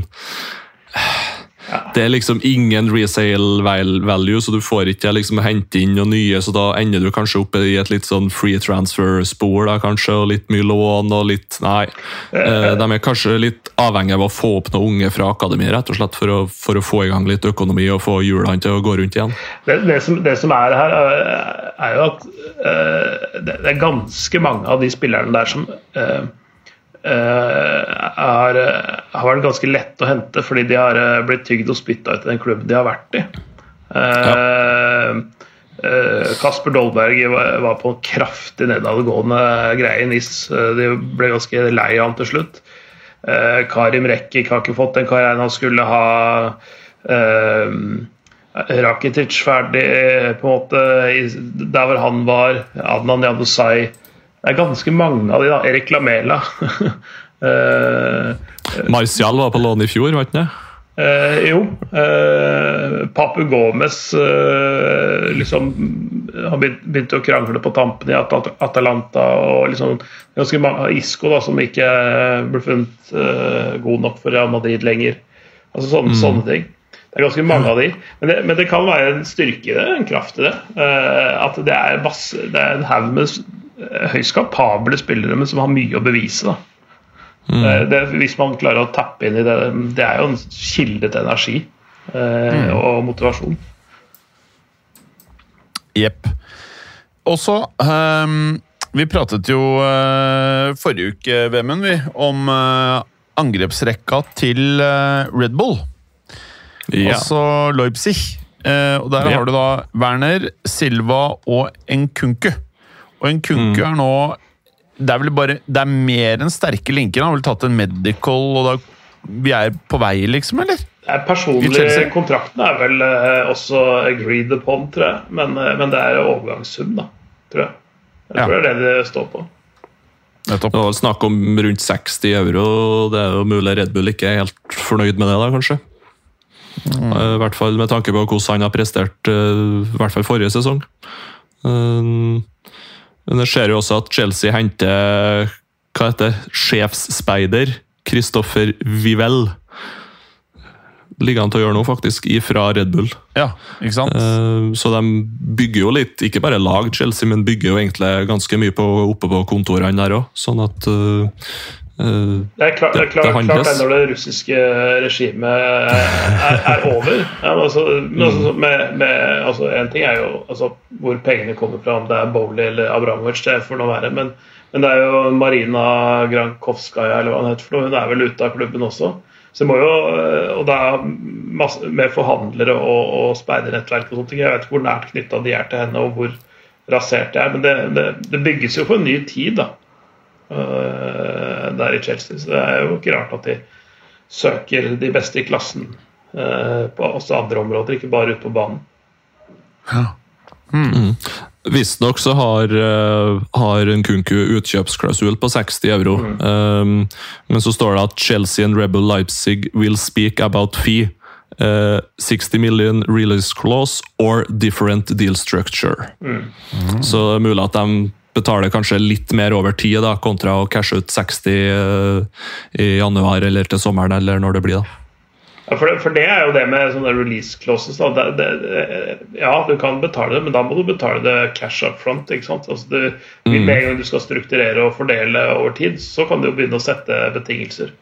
Det er liksom ingen resale value, så du får ikke liksom hente inn noen nye, så da ender du kanskje opp i et litt sånn free transfer-spor, da kanskje, og litt mye lån og litt Nei. Eh, de er kanskje litt avhengig av å få opp noen unge fra akademiet, rett og slett, for å, for å få i gang litt økonomi og få hjulene til å gå rundt igjen. Det, det, som, det som er her, er- jo at eh, det, det er ganske mange av de spillerne der som eh, er, har vært ganske lette å hente fordi de har eh, blitt tygd og spytta ut i den klubben de har vært i. Eh, eh, Kasper Dolberg var, på en kraftig nedadgående greie i NIS. Eh, De ble ganske lei av han til slutt. Eh, Karim Rekik har ikke fått den karrieren han skulle ha. Eh, Rakitic ferdig på en måte der hvor han var. Adnan Janusai. Det er ganske mange av de, da. Erik Lamela. eh, Martial var på lån i fjor, var ikke det? Eh, jo. Eh, Papu Gomez eh, liksom Han begynt- begynte å krangle på tampen i At- Atalanta. Og liksom ganske mange Isco, da, som ikke ble funnet eh, god nok for Real Madrid lenger. Altså sånne, sånne ting. Det er ganske mange av de. Men det, men det kan være en styrke i det, en kraft i det. Eh, at det er, masse, det er en haug med høyst kapable spillere, men som har mye å bevise. da. Eh, Det, hvis man klarer å tappe inn i det, det er jo en kilde til energi eh, og motivasjon. Jepp. Og så um, Vi pratet jo uh, forrige uke, Vemund, vi, om uh, angrepsrekka til uh, Red Bull. Altså Leipzig. Eh, og Der Ja. har du da Werner, Silva og Nkunku. Og Nkunku er nå Det er vel bare Det er mer enn sterke linker. Han har vel tatt en medical, og da vi er på vei, liksom, eller? Eh, Personlig kontrakten er vel eh, også agreed upon, tror jeg. Men, eh, men det er overgangssum, da. Tror jeg. Jeg Ja. det er det det står på. Nettopp. Det var snakk om rundt 60 euro. Det er jo mulig Red Bull ikke er helt fornøyd med det, da, kanskje. Mm. I hvert fall med tanke på hvordan han har prestert eh, i hvert fall forrige sesong. Eh, Men det skjer jo også at Chelsea henter hva heter sjefsspeider Christopher Vivell. Ligger han til å gjøre noe, faktisk, ifra Red Bull. Ja, ikke sant? Eh, Så de bygger jo litt, ikke bare lag Chelsea, men bygger jo egentlig ganske mye på, oppe på kontorene der òg. Sånn at eh, eh, Det er klart det, er klart, det klart det når det russiske regimet er, er over. Ja, men altså, men altså, med, med, altså, en ting er jo altså, hvor pengene kommer fra, om det er Bowley eller Abramovic, det får nå være. Men, men det er jo Marina Grankovskaja, eller hva hun heter for noe, hun er vel ute av klubben også. Så må jo, Og det er masse, med forhandlere og, og speidernettverk og sånne ting. Jeg vet ikke hvor nært knytta de er til henne, og hvor rasert det er. Men det, det, det bygges jo for en ny tid, da. Øh, der i Chelsea. Så det er jo ikke rart at de søker de beste i klassen øh, på også andre områder, ikke bare ute på banen. Visstnok så har, eh, har Nkunku utkjøpsklausul på 60 euro. Um, men så står det at Chelsea and Rebel Leipzig will speak about fee. Uh, 60 million release clause or different deal structure. Så det er mulig at de betaler kanskje litt mer over tid, da, kontra å cashe ut 60 eh, i januar eller til sommeren, eller når det blir. da. Ja, for, det, for det er jo det med sånne release clauses. Det, det, ja, du kan betale det, men da må du betale det cash up front. Ikke sant? Altså du, Med en gang du skal strukturere og fordele over tid, så kan du jo begynne å sette betingelser.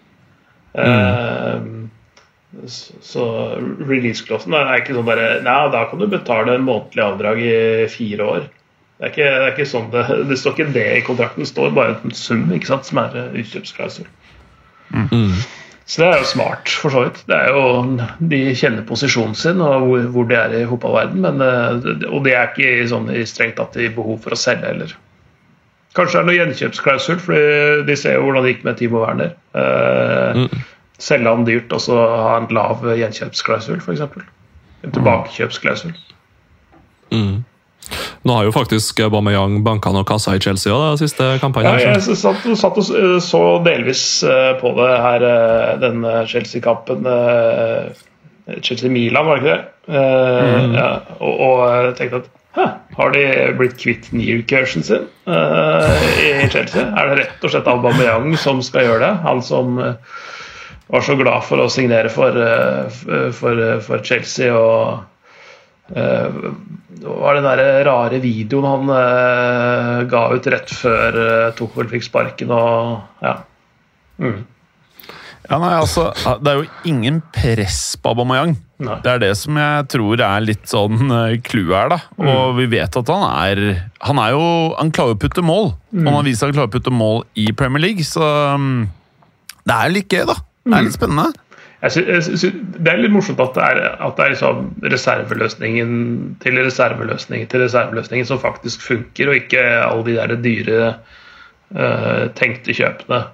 Eh, så, så release-clausen er ikke sånn bare Nei, da kan du betale en månedlig avdrag i fire år. Det er ikke, det er ikke sånn det, det står ikke det i kontrakten, det står bare en sum ikke sant, som er utkjøpsklausul. Mm. Så det er jo smart, for så vidt. Det er jo, de kjenner posisjonen sin og hvor, hvor de er i fotballverden, eh, og de er ikke i sånn i strengt tatt i behov for å selge heller. Kanskje det er noe gjenkjøpsklausul, for de ser jo hvordan det gikk med Timo Werner. Eh, Selge han dyrt og så ha en lav gjenkjøpsklausul, f.eks. En tilbakekjøpsklausul. Nå har jo faktisk Aubameyang banka noe kassa i Chelsea også, de siste kampanjen. Ja, jeg satt, satt og så delvis eh, på det her, eh, den eh, Chelsea-kampen. eh, Chelsea-Milan, var det ikke det? Mm. ja, og, og tenkte at Hæ, har de blitt kvitt Near-cursen sin uh, i Chelsea? Er det rett og slett Aubameyang som skal gjøre det? Han som eh, var så glad for å signere for, eh, for, for Chelsea og eh, det var den der rare videoen han eh, ga ut rett før uh, Tuchel fikk sparken og ja. Ja, nei, altså, Det er jo ingen press på Aubameyang. Nei. Det er det som jeg tror er litt sånn clouet uh, her. da. Og vi vet at han er Han er jo, han klarer å putte mål. Og han har vist at han klarer å putte mål i Premier League, så um, det er litt gøy, da. Det er litt spennende. Jeg sy det er litt morsomt at det er, at det er liksom reserveløsningen til reserveløsningen til reserveløsningen som faktisk funker, og ikke alle de der dyre uh, tenkte kjøpene.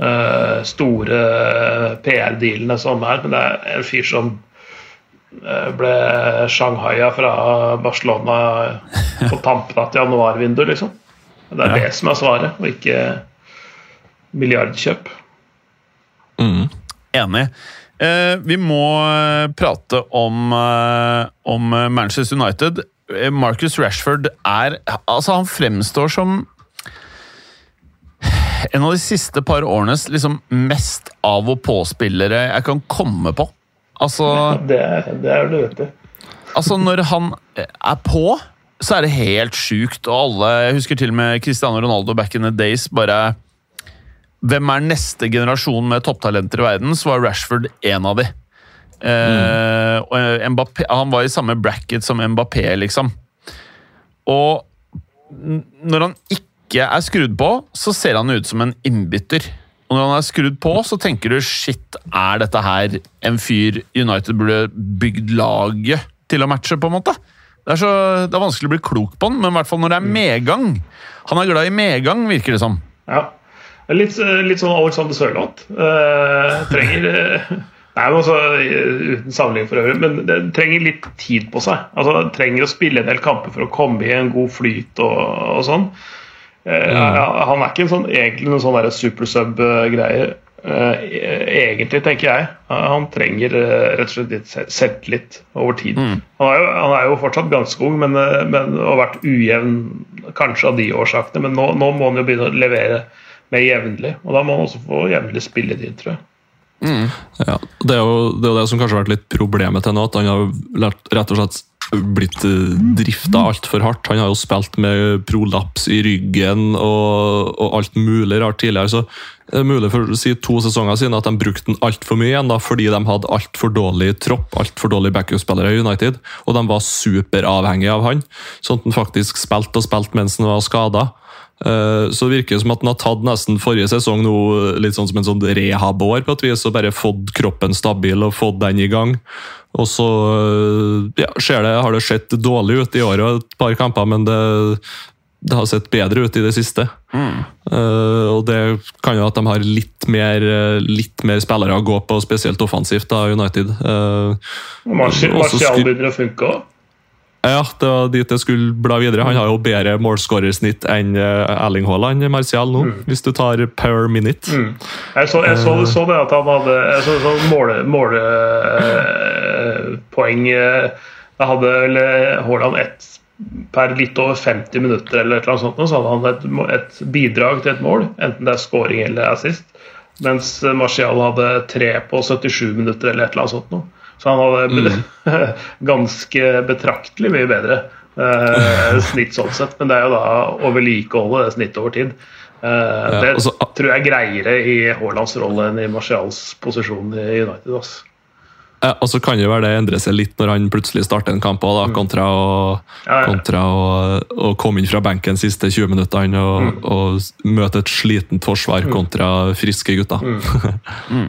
Uh, store PR-dealene som er. Men det er en fyr som eh, ble shanghaia fra Barcelona på tampen av et januarvindu, liksom. Det er Ja. det som er svaret, og ikke milliardkjøp. Enig. Eh, vi må eh, prate om, eh, om Manchester United. Marcus Rashford er Altså, han fremstår som en av de siste par årenes liksom mest av og på-spillere jeg kan komme på. Altså Det, det er det, vet du. Altså, når han er på, så er det helt sjukt. Og alle Jeg husker til og med Cristiano Ronaldo back in the days. bare Hvem er neste generasjon med topptalenter i verden? Så var Rashford en av de. Eh, og Mbappé, han var i samme bracket som Mbappé, liksom. Og når han ikke er skrudd på, så ser han ut som en innbytter. Og når han er skrudd på, så tenker du shit, er dette her en fyr United burde bygd laget til å matche, på en måte? Det er, så, det er vanskelig å bli klok på han, men i hvert fall når det er medgang. Han er glad i medgang, virker det som. Ja. Litt, litt sånn Alexander Sørloth. Uh, trenger eh, Nei, men altså, Uten sammenligning for øvrig, men det trenger litt tid på seg. Altså, Det trenger å spille en del kamper for å komme i en god flyt og, og sånn. Eh, Han er ikke en sånn, egentlig noen sånn supersub-greie, uh, egentlig, tenker jeg. Han trenger eh, rett og slett litt selv- selvtillit over tid. Han, er jo, han er jo fortsatt ganske ung men, eh, men, og vært ujevn kanskje av de årsakene. Men nå, nå må han jo begynne å levere mer jevnlig. Og da må han også få jevnlig spilletid, tror jeg. Ja, det er, jo, det er jo det som kanskje har vært litt problemet til nå, at han har lært, rett og slett blitt uh, drifta altfor hardt. Han har jo spilt med prolaps i ryggen og, og alt mulig rart tidligere. så det er mulig for å si to sesonger siden at de brukte den altfor mye igjen, da, fordi de hadde altfor dårlig tropp, altfor dårlig backup-spillere i United, og de var superavhengige av han. Sånn at han faktisk spilte og spilte mens han var skada. Så det virker som at han har tatt nesten forrige sesong nå litt sånn som en sånn rehab-år, på et vis, og bare fått kroppen stabil og fått den i gang. Og så ja, ser det, har det sett dårlig ut i år og et par kamper, men det, det har sett bedre ut i det siste. Eh, og det kan jo at de har litt mer, eh, litt mer spillere å gå på, spesielt offensivt, da, United. Uh, Martial begynner å funke òg. Ja, det var dit jeg skulle bla videre. Han har jo bedre målskårersnitt enn eh, Erling Haaland, Martial, nå, hvis du tar per minute. Jeg, så, jeg så, så det at han hadde jeg så, så målepoeng Da hadde vel eh, Haaland ett per litt over 50 minutter eller et eller annet sånt, så hadde han et, et bidrag til et mål, enten det er scoring eller assist. Mens Martial hadde tre på 77 minutter eller et eller annet sånt noe. Så han hadde ganske betraktelig mye bedre eh, snitt sånn sett. Men det er jo da å vedlikeholde det snittet over tid. Eh, det så, tror jeg er greiere i Haalands rolle enn i Marcials posisjon i United. Også. Ja, og så kan det jo være det endrer seg litt når han plutselig starter en kamp, da, kontra, å, Ja, ja. kontra å, å komme inn fra benken de siste 20 minuttene og, og møte et slitent forsvar kontra friske gutter.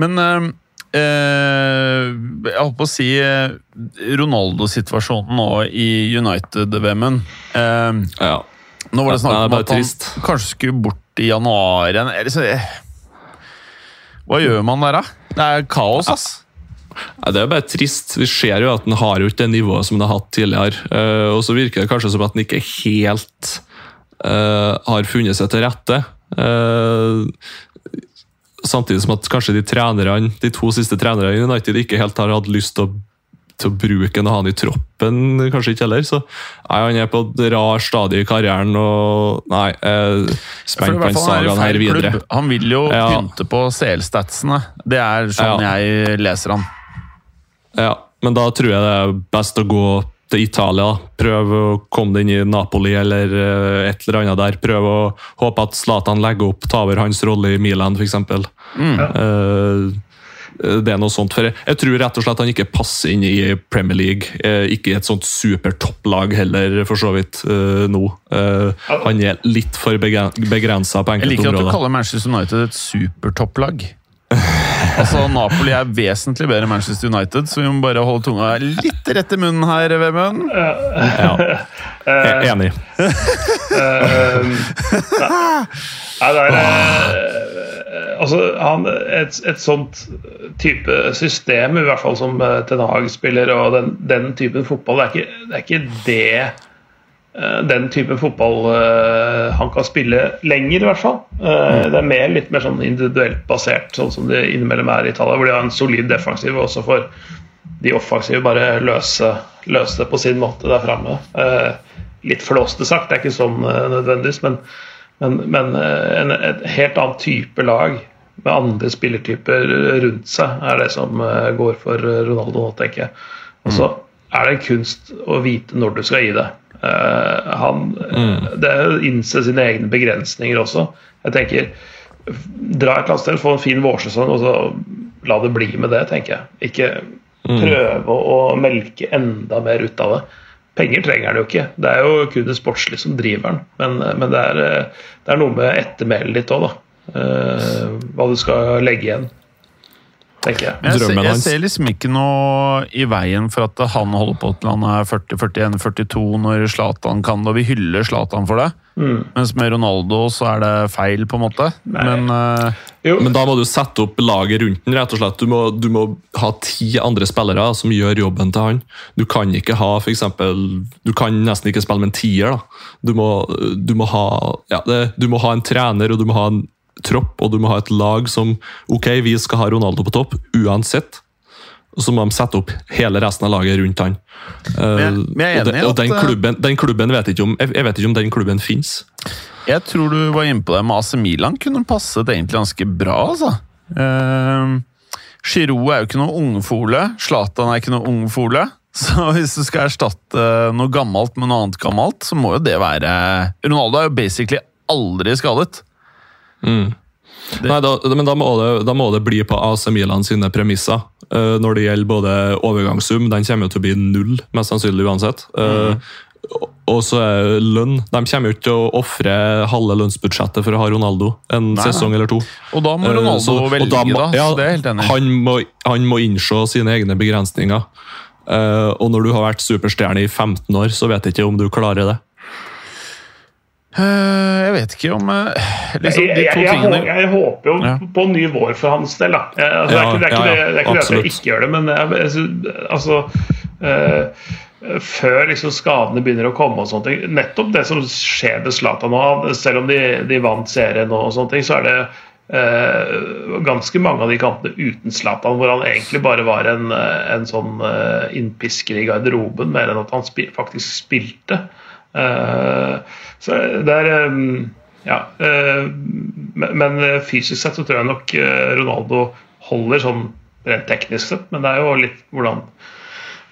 Men eh, eh, jeg holdt på å si eh, Ronaldo-situasjonen nå i United-VM-en. Eh, Ja. nå var det snakk det om at han kanskje skulle bort i januar igjen. Eh, Hva gjør man der, da? Det er kaos, ass. Ja, det er bare trist. Vi ser jo at han har jo ikke det nivået som han har hatt tidligere. Eh, og så virker det kanskje som at han ikke helt eh, har funnet seg til rette. Eh, samtidig som at kanskje de trenerne, de to siste trenerne i United ikke helt har hatt lyst til å, til å bruke han og ha han i troppen, kanskje ikke heller. Så nei, han er på et rar stadie i karrieren, og nei, spent på sagaen her videre. klubb. Han vil jo Ja. pynte på CL-statsene. Det er sånn Ja. jeg leser han. Ja, men da tror jeg det er best å gå til Italia. Prøve å komme deg inn i Napoli eller eh, et eller annet der. Prøve å håpe at Zlatan legger opp, tar over hans rolle i Milan f.eks. Uh, det er noe sånt. For jeg, tror rett og slett han ikke passer inn i Premier League. Eh, ikke i et sånt supertopplag heller, for så vidt, eh, nå. Eh, han er litt for begrensa på enkelte områder. Jeg liker at du kaller Manchester United et supertopplag. Altså, Napoli er vesentlig bedre enn Manchester United, så vi må bare holde tunga litt rett i munnen her, Vemund. Ja. Jeg er enig. Nei, det er eh, Altså, han, et, et sånt type system, i hvert fall som eh, Ten Hag spiller, og den, den typen fotball, det er ikke det, er ikke det eh, den typen fotball eh, han kan spille lenger, i hvert fall. Eh, Det er mer, litt mer sånn individuelt basert, sånn som det innimellom er i Italia, hvor de har en solid defensiv, og så får de offensive bare løse, løse det på sin måte der framme. Eh, litt flåste sagt, det er ikke sånn eh, nødvendigvis, men, men, men eh, en, et helt annen type lag med andre spillertyper rundt seg er det som eh, går for Ronaldo nå, tenker jeg. Og så er det en kunst å vite når du skal gi det. Eh, han, Det er å innse sine egne begrensninger også. Jeg tenker Dra et eller annet sted, få en fin vårsesong, og så la det bli med det, tenker jeg. Ikke prøve å, å melke enda mer ut av det. Penger trenger han jo ikke. Det er jo kun det sportslige som driver han. Men, men det, er, eh, det er noe med ettermælet ditt òg, da. Uh, hva du skal legge igjen. Tenker jeg. Jeg, ser, jeg ser liksom ikke noe i veien for at han holder på til han er 40-41-42 når Zlatan kan det, og vi hyller Zlatan for det. Mm. Mens med Ronaldo så er det feil, på en måte. Men uh, Men da må du sette opp laget rundt den, rett og slett. Du må, du må ha ti andre spillere som gjør jobben til han. Du kan ikke ha for eksempel, Du kan nesten ikke spille med en tier. da. Du må, du må, ha, ja, det, du må ha en trener og du må ha en tropp og du må ha et lag som Ok, vi skal ha Ronaldo på topp uansett. Så må de sette opp hele resten av laget rundt han. Eh, Men men og, enig og den eh, klubben, den klubben vet ikke om, jeg, jeg vet ikke om den klubben fins. jeg tror du var inne på det med AC Milan kunne passet egentlig ganske bra, altså. Uh, Giroud er jo ikke noe ungfole. Zlatan er ikke noe ungfole. Så hvis du skal erstatte noe gammelt med noe annet gammelt, så må jo det være Ronaldo er jo basically aldri skadet. Nei, da, men da må, det, da må det bli på AC Milan sine premisser. uh, når det gjelder både overgangssum, den kommer jo til å bli null, mest sannsynlig uansett. Uh, og- Og så er lønn. De kommer jo ikke til å ofre halve lønnsbudsjettet for å ha Ronaldo en Nei, sesong eller to. Og da må Ronaldo Ronaldo så- velge, da. må- ja, det er helt enig. Han må, han må innse sine egne begrensninger. Eh, og når du har vært superstjerne i 15 år, så vet jeg ikke om du klarer det. Eh, jeg vet ikke om eh, liksom, jeg, De to jeg, tingene hå- jeg håper jo Ja. på ny vår for hans del. Da. Altså, ja, det, er ikke, det er ikke, ja, ja, det, det, er ikke det at jeg ikke gjør det, men jeg, jeg, altså uh, Før liksom skadene begynner å komme og sånne ting Nettopp det som skjer med Zlatan nå, selv om de, de vant serien og sånne ting, så er det eh, ganske mange av de kampene uten Zlatan hvor han egentlig bare var en, eh, en sånn eh, innpisker i garderoben, mer enn at han spil, faktisk spilte. Eh, så det er Ja. eh, men fysisk sett så tror jeg nok eh, Ronaldo holder sånn rent teknisk sett, men det er jo litt hvordan,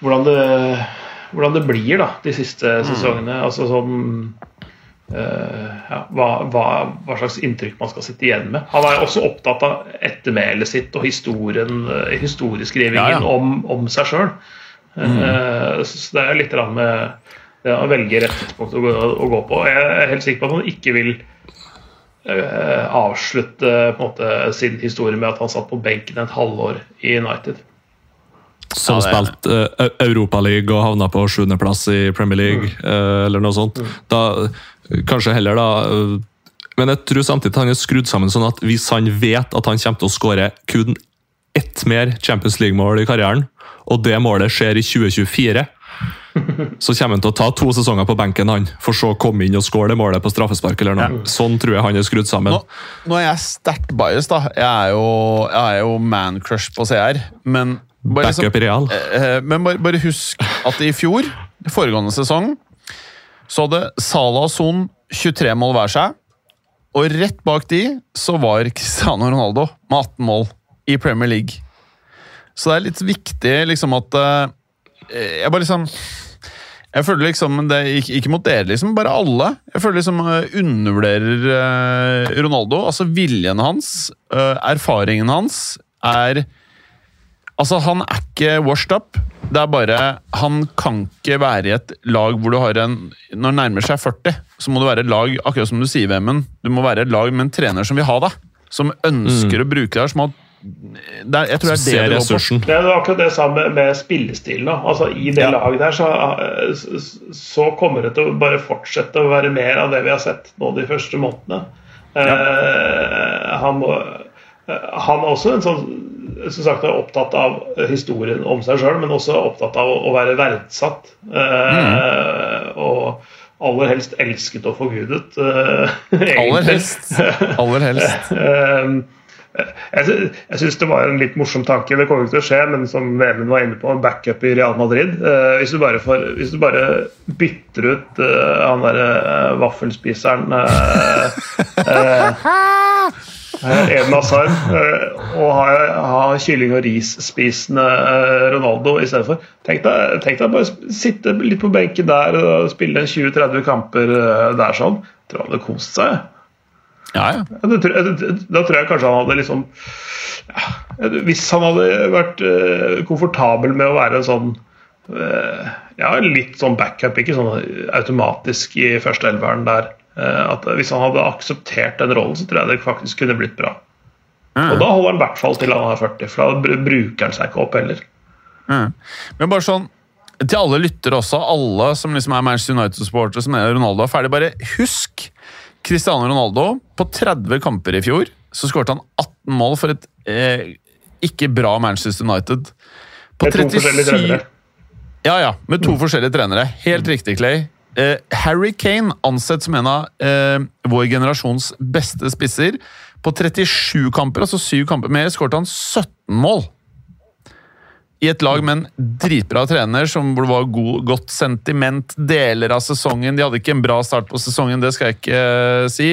hvordan, det, hvordan det blir da de siste sesongene. Altså sånn Uh, ja, hva, hva, hva slags inntrykk man skal sitte igjen med. Han er også opptatt av ettermælet sitt og historien, historieskrivingen Ja, ja. Om, om seg sjøl. Så det er litt med å velge rett tidspunkt å gå, å gå på. Jeg er helt sikker på at han ikke vil eh, avslutte på en måte, sin historie med at han satt på benken et halvår i United. Som Ja, det spilte uh, Europaliga og havna på sjuendeplass i Premier League, eh, eller noe sånt. Da, kanskje heller da uh, Men jeg tror samtidig han er skrudd sammen sånn at hvis han vet at han kommer til å skåre kun ett mer Champions League-mål i karrieren, og det målet skjer i 2024 så kommer han til å ta to sesonger på benken, han, for så å komme inn og skåre det målet på straffespark. eller noe. Sånn tror jeg han er skrudd sammen. Nå, nå er jeg sterkt biased, da. Jeg er jo, jeg er jo man-crush på CR. Men bare, liksom, Real. eh, men bare, bare husk at i fjor, foregående sesong, så hadde Salah og Son 23 mål hver seg. Og rett bak de så var Cristiano Ronaldo med 18 mål i Premier League. Så det er litt viktig liksom at eh, Jeg bare liksom jeg føler liksom, det ikke, ikke mot dere, liksom, bare alle. Jeg føler liksom eh, undervurderer eh, Ronaldo. Altså viljen hans, eh, erfaringen hans, er Altså, han er ikke washed up. Det er bare Han kan ikke være i et lag hvor du har en Når han nærmer seg 40, så må du være et lag, akkurat som du sier, Vemund, du må være et lag med en trener som vil ha deg. Som ønsker å bruke deg. Som har, det er, jeg tror det er det det går på. Det er akkurat det samme med, spillestilen. Altså I det Ja. laget der så, så kommer det til å bare fortsette å være mer av det vi har sett nå de første månedene. Eh, han, må, eh, han er også en sånn som sagt er opptatt av historien om seg sjøl, men også opptatt av å, å være verdsatt. Eh, Og aller helst elsket og forgudet. Aller helst. Aller helst. Jeg, sy- syns det var en litt morsom tanke. Det kommer ikke til å skje, men som Vemund var inne på, backup i Real Madrid. Uh, hvis, du får, hvis du bare bytter ut uh, han derre uh, vaffelspiseren eh, Eden Hazard og ha, ha kylling og ris-spisende Ronaldo i stedet for. Tenk deg, tenk deg bare sitte litt på benken der og spille en 20-30 kamper der sånn. Tror han hadde kost seg. Ja, ja. Det da tror jeg kanskje han hadde liksom ja, Hvis han hadde vært eh, komfortabel med å være en sånn eh, Ja, litt sånn backup, ikke sånn automatisk i førsteelveren der. eh, at Hvis han hadde akseptert den rollen, så tror jeg det faktisk kunne blitt bra. Og da holder han i hvert fall til han er 40, for da bruker han seg ikke opp heller. Men bare sånn, til alle lyttere også, alle som liksom er Manchester United-supportere som er Ronaldo er ferdig, bare husk Cristiano Ronaldo. På 30 kamper i fjor så skåret han 18 mål for et eh, ikke bra Manchester United. På Med to forskjellige trenere. Ja, ja, med to forskjellige trenere. Helt riktig, Clay. Eh, Harry Kane ansett som en av eh, vår generasjons beste spisser. På 37 kamper, altså 7 kamper mer, skåret han 17 mål. I et lag med en dritbra trener som hvor det var god, godt sentiment deler av sesongen. De hadde ikke en bra start på sesongen, det skal jeg ikke eh, si.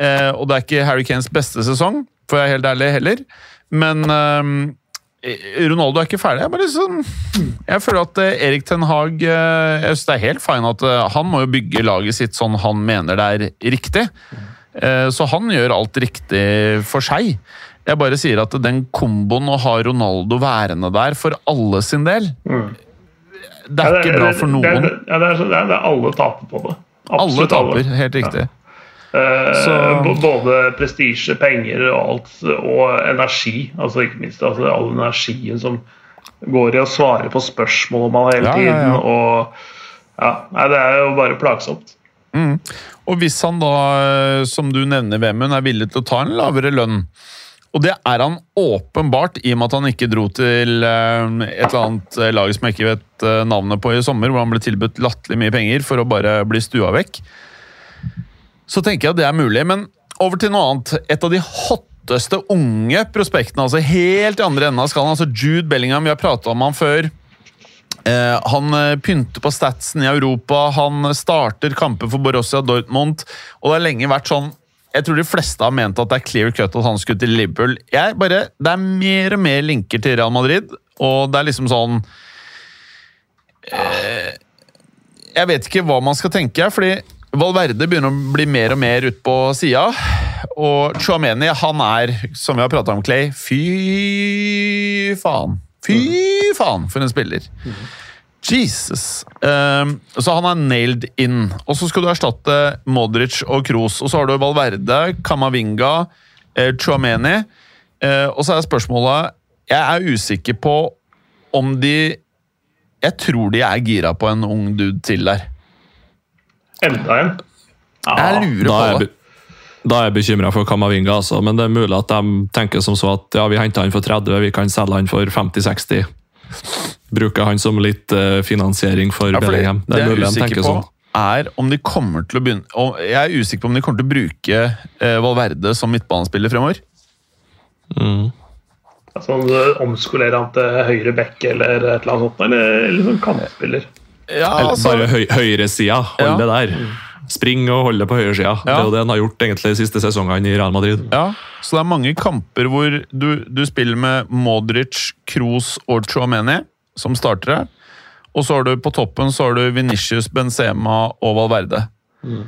Eh, og det er ikke Harry Kanes beste sesong, for jeg er helt ærlig heller. Men eh, Ronaldo er ikke ferdig. Jeg, bare sånn, jeg føler at Erik Ten Hag Jeg synes det er helt fine at han må jo bygge laget sitt sånn han mener det er riktig. Så han gjør alt riktig for seg. Jeg bare sier at den komboen å ha Ronaldo værende der for alle sin del Det er ikke bra for noen. Det, det, det, er, det er alle taper på det. Alle Absolutt taper, helt riktig. Eh, Så- Både prestisje, penger og alt, og energi. Altså ikke minst altså, all energien som går i å svare på spørsmål om han hele Ja, ja, ja. tiden. Og ja, nei, Det er jo bare plagsomt. Og hvis han da, eh, som du nevner, Vemund, er villig til å ta en lavere lønn Og det er han åpenbart, i og med at han ikke dro til eh, et eller annet eh, lag som jeg ikke vet eh, navnet på i sommer, hvor han ble tilbudt latterlig mye penger for å bare bli stua vekk. Så tenker jeg at det er mulig, men over til noe annet. Et av de hotteste unge prospektene, altså helt i andre enden av skallen, altså Jude Bellingham, vi har prata om han før. Eh, han pynter på statsen i Europa, han starter kamper for Borussia Dortmund, og det har lenge vært sånn jeg tror de fleste har ment at det er clear cut at han skulle til Liverpool. Jeg bare, Det er mer og mer linker til Real Madrid, og det er liksom sånn eh, Jeg vet ikke hva man skal tenke, fordi Valverde begynner å bli mer og mer ut på sida. Og Chouameni, han er, som vi har prata om, Clay, fy faen. Fy faen, for en spiller. Jesus. Um, så han er nailed in. Og så skal du erstatte Modric og Kroos. Og så har du Valverde, Kamavinga, eh, Chouameni. Eh, og så er spørsmålet Jeg er usikker på om de Jeg tror de er gira på en ung dude til der. Enda en. Jeg lurer er jeg, på det. da er jeg bekymra for Kamavinga, altså. men det er mulig at de tenker som så at ja, vi henter han for 30, vi kan selge han for 50-60. Bruker han som litt eh, finansiering for Ja, for Bellingham. det Det er er mulig de tenker sånn. er om de kommer til å begynne og Jeg er usikker på om de kommer til å bruke eh, Valverde som midtbanespiller fremover. Altså, omskolere han til høyre back eller et eller annet sånt, eller, eller som kantspiller. Ja, Eller altså, bare høy, høyresida, hold Ja. det der. Spring og hold det på høyresida. Det er jo det han har gjort egentlig de siste sesongene i Real Madrid. ja, så det er mange kamper hvor du, du spiller med Modric, Kroos og Chouameni som startere. Og så har du på toppen så har du Venicius, Benzema og Valverde. Eh,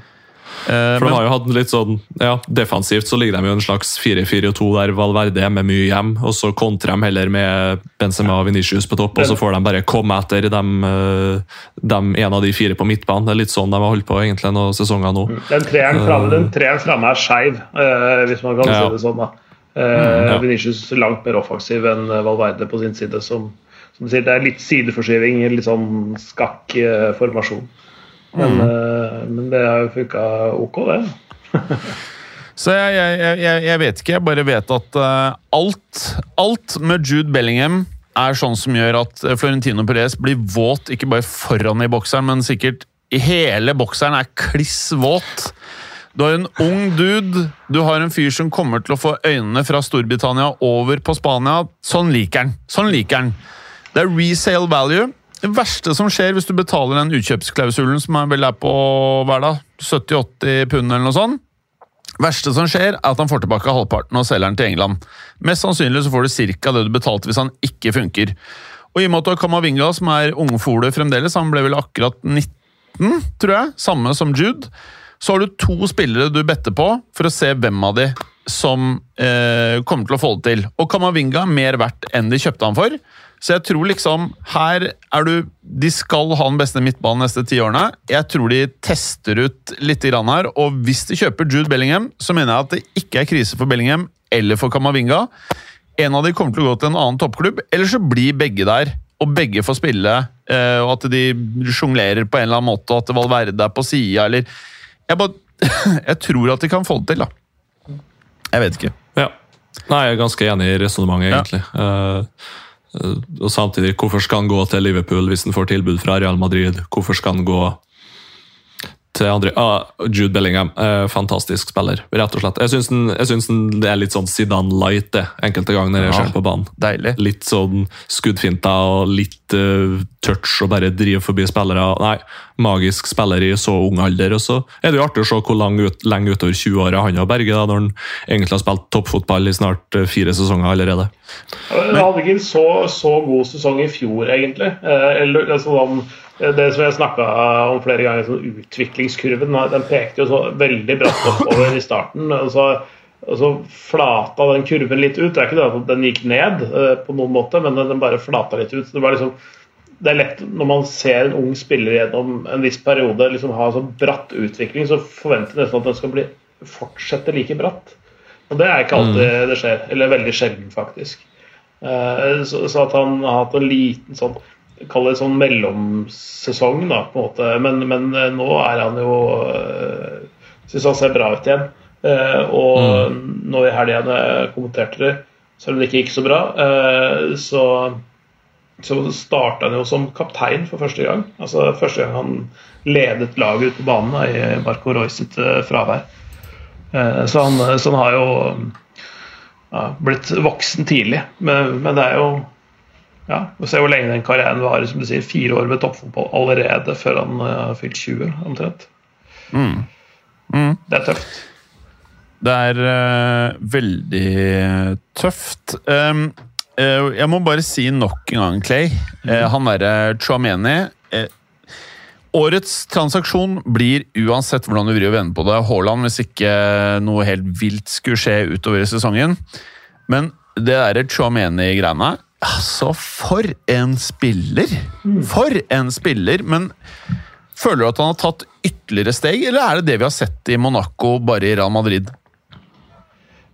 For de har jo hatt litt sånn, ja, Defensivt så ligger de jo en slags 4-4-2 der Valverde er med mye hjem, og så kontrer de heller med Benzema og Vinicius på topp, og så får de bare komme etter dem, eh, dem, en av de fire på midtbanen. Det er litt sånn de har holdt på egentlig noen sesonger nå. Den treeren framme, den treeren er skeiv, eh, hvis man kan Ja. si det sånn. da. Eh, Vinicius er langt mer offensiv enn Valverde på sin side. Som, som sier, Det er litt sideforskyving, litt sånn skakk eh, formasjon. Men, eh, men det har jo funka ok, det. så jeg, jeg, jeg- jeg, jeg vet ikke. Jeg bare vet at uh, alt, alt med Jude Bellingham er sånn som gjør at eh, Florentino Perez blir våt, ikke bare foran i bokseren, men sikkert i hele bokseren er kliss våt. Du har en ung dude, du har en fyr som kommer til å få øynene fra Storbritannia over på Spania. Sånn liker han. Sånn liker han. Det er resale value. Det verste som skjer hvis du betaler den utkjøpsklausulen som er vel er på hver dag, 70-80 pund eller noe sånt, verste som skjer, er at han får tilbake halvparten og selger den til England. Mest sannsynlig så får du ca. det du betalte hvis han ikke funker. Og i og med at Kamavinga, som er ungfole fremdeles, han ble vel akkurat 19, tror jeg, samme som Jude, så har du to spillere du better på for å se hvem av de som eh, kommer til å få det til. Og Kamavinga er mer verdt enn de kjøpte han for. Så jeg tror liksom Her er du De skal ha den beste midtbanen de neste ti årene. Jeg tror de tester ut litt grann her, og hvis de kjøper Jude Bellingham, så mener jeg at det ikke er krise for Bellingham eller for Kamavinga. En av de kommer til å gå til en annen toppklubb, eller så blir begge der. Og begge får spille, eh, og at de sjonglerer på en eller annen måte, og at Valverde er på sida, eller jeg, bare, jeg tror at de kan få det til, da. Jeg vet ikke. Ja. Nei, jeg er ganske enig i resonnementet, egentlig. Ja. eh, og samtidig, hvorfor skal han gå til Liverpool hvis han får tilbud fra Real Madrid? Hvorfor skal han gå til andre ah, Jude Bellingham, eh, fantastisk spiller, rett og slett. Jeg syns, den, jeg syns den, det er litt sånn Zidane light, det, enkelte ganger når jeg Ja. ser på banen. Deilig. Litt sånn skuddfinter og litt uh, touch og bare drive forbi spillere. Nei, magisk spiller i så ung alder. Og så er det jo artig å se hvor lang ut, lenge utover 20-åra han har Berge, da, når han egentlig har spilt toppfotball i snart eh, fire sesonger allerede. Han hadde ikke en så, så god sesong i fjor, egentlig. Eh, eller, altså, han, det som jeg snakka om flere ganger, sånn utviklingskurven, den pekte jo så veldig bratt oppover i starten. Og så, og så flata den kurven litt ut. Det er ikke det at den gikk ned eh, på noen måte, men den bare flata litt ut. Så det var liksom det er lett når man ser en ung spiller gjennom en viss periode liksom ha så bratt utvikling, så forventer nesten at den skal bli, fortsette like bratt. Og det er ikke alltid det skjer. Eller veldig sjelden, faktisk. Eh, Så, så at han har hatt en liten sånn Kall det sånn mellomsesong, da, på en måte. Men, men eh, nå er han jo øh, Syns han ser bra ut igjen. Og Og nå i helga jeg kommenterte det, selv om det ikke gikk så bra, eh, så så starta han jo som kaptein for første gang. Altså Første gang han ledet laget ut på banen da, i Marco Roy sitt eh, fravær. Eh, Så han, så han har jo ja, blitt voksen tidlig. Men, men det er jo ja, Vi se hvor lenge den karrieren varer. Som du sier, Fire år med toppfotball allerede før han har har fylt 20, omtrent. Det er tøft. Det er uh, veldig tøft. Um, uh, jeg må bare si nok en gang, Clay. Uh, han derre Chouameni eh, Årets transaksjon blir uansett hvordan du vrir og vender på det, Haaland, hvis ikke noe helt vilt skulle skje utover i sesongen. Men det derre Chouameni-greiene Altså, for en spiller! For en spiller! Men føler du at han har tatt ytterligere steg, eller er det det vi har sett i Monaco, bare i Real Madrid?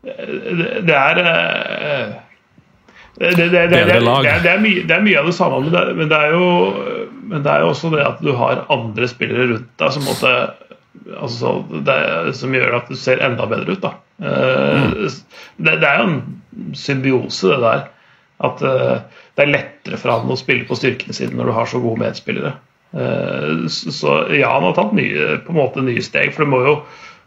det er eh, det, er- er mye, det er mye av det samme, men det, men, er jo, men det er jo også det at du har andre spillere rundt deg som, måtte, altså, det, er- som gjør at du ser enda bedre ut. Da. Eh, det, det er jo en symbiose, det der. At eh, det er lettere for han å spille på styrkene sine når du har så gode medspillere. Eh, så ja, han har tatt nye, på en måte nye steg, for du må jo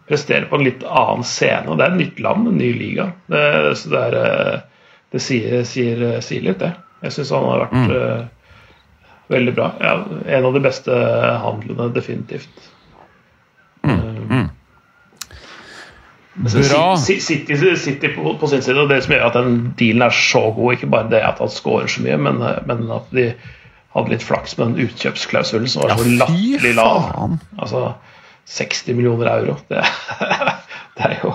prestere på en litt annen scene. og Det er et nytt land, en ny liga. Det, så det, er, eh, det sier, sier, sier litt, det. Jeg syns han har vært uh, veldig bra. Ja, en av de beste handlene, definitivt. Bra. City, City, på, på sin side, og det som gjør at den dealen er så god, ikke bare det at han scorer så mye, men, men at de hadde litt flaks med den utkjøpsklausulen som var Ja, så latterlig lav. Altså 60 millioner euro. Det, det er jo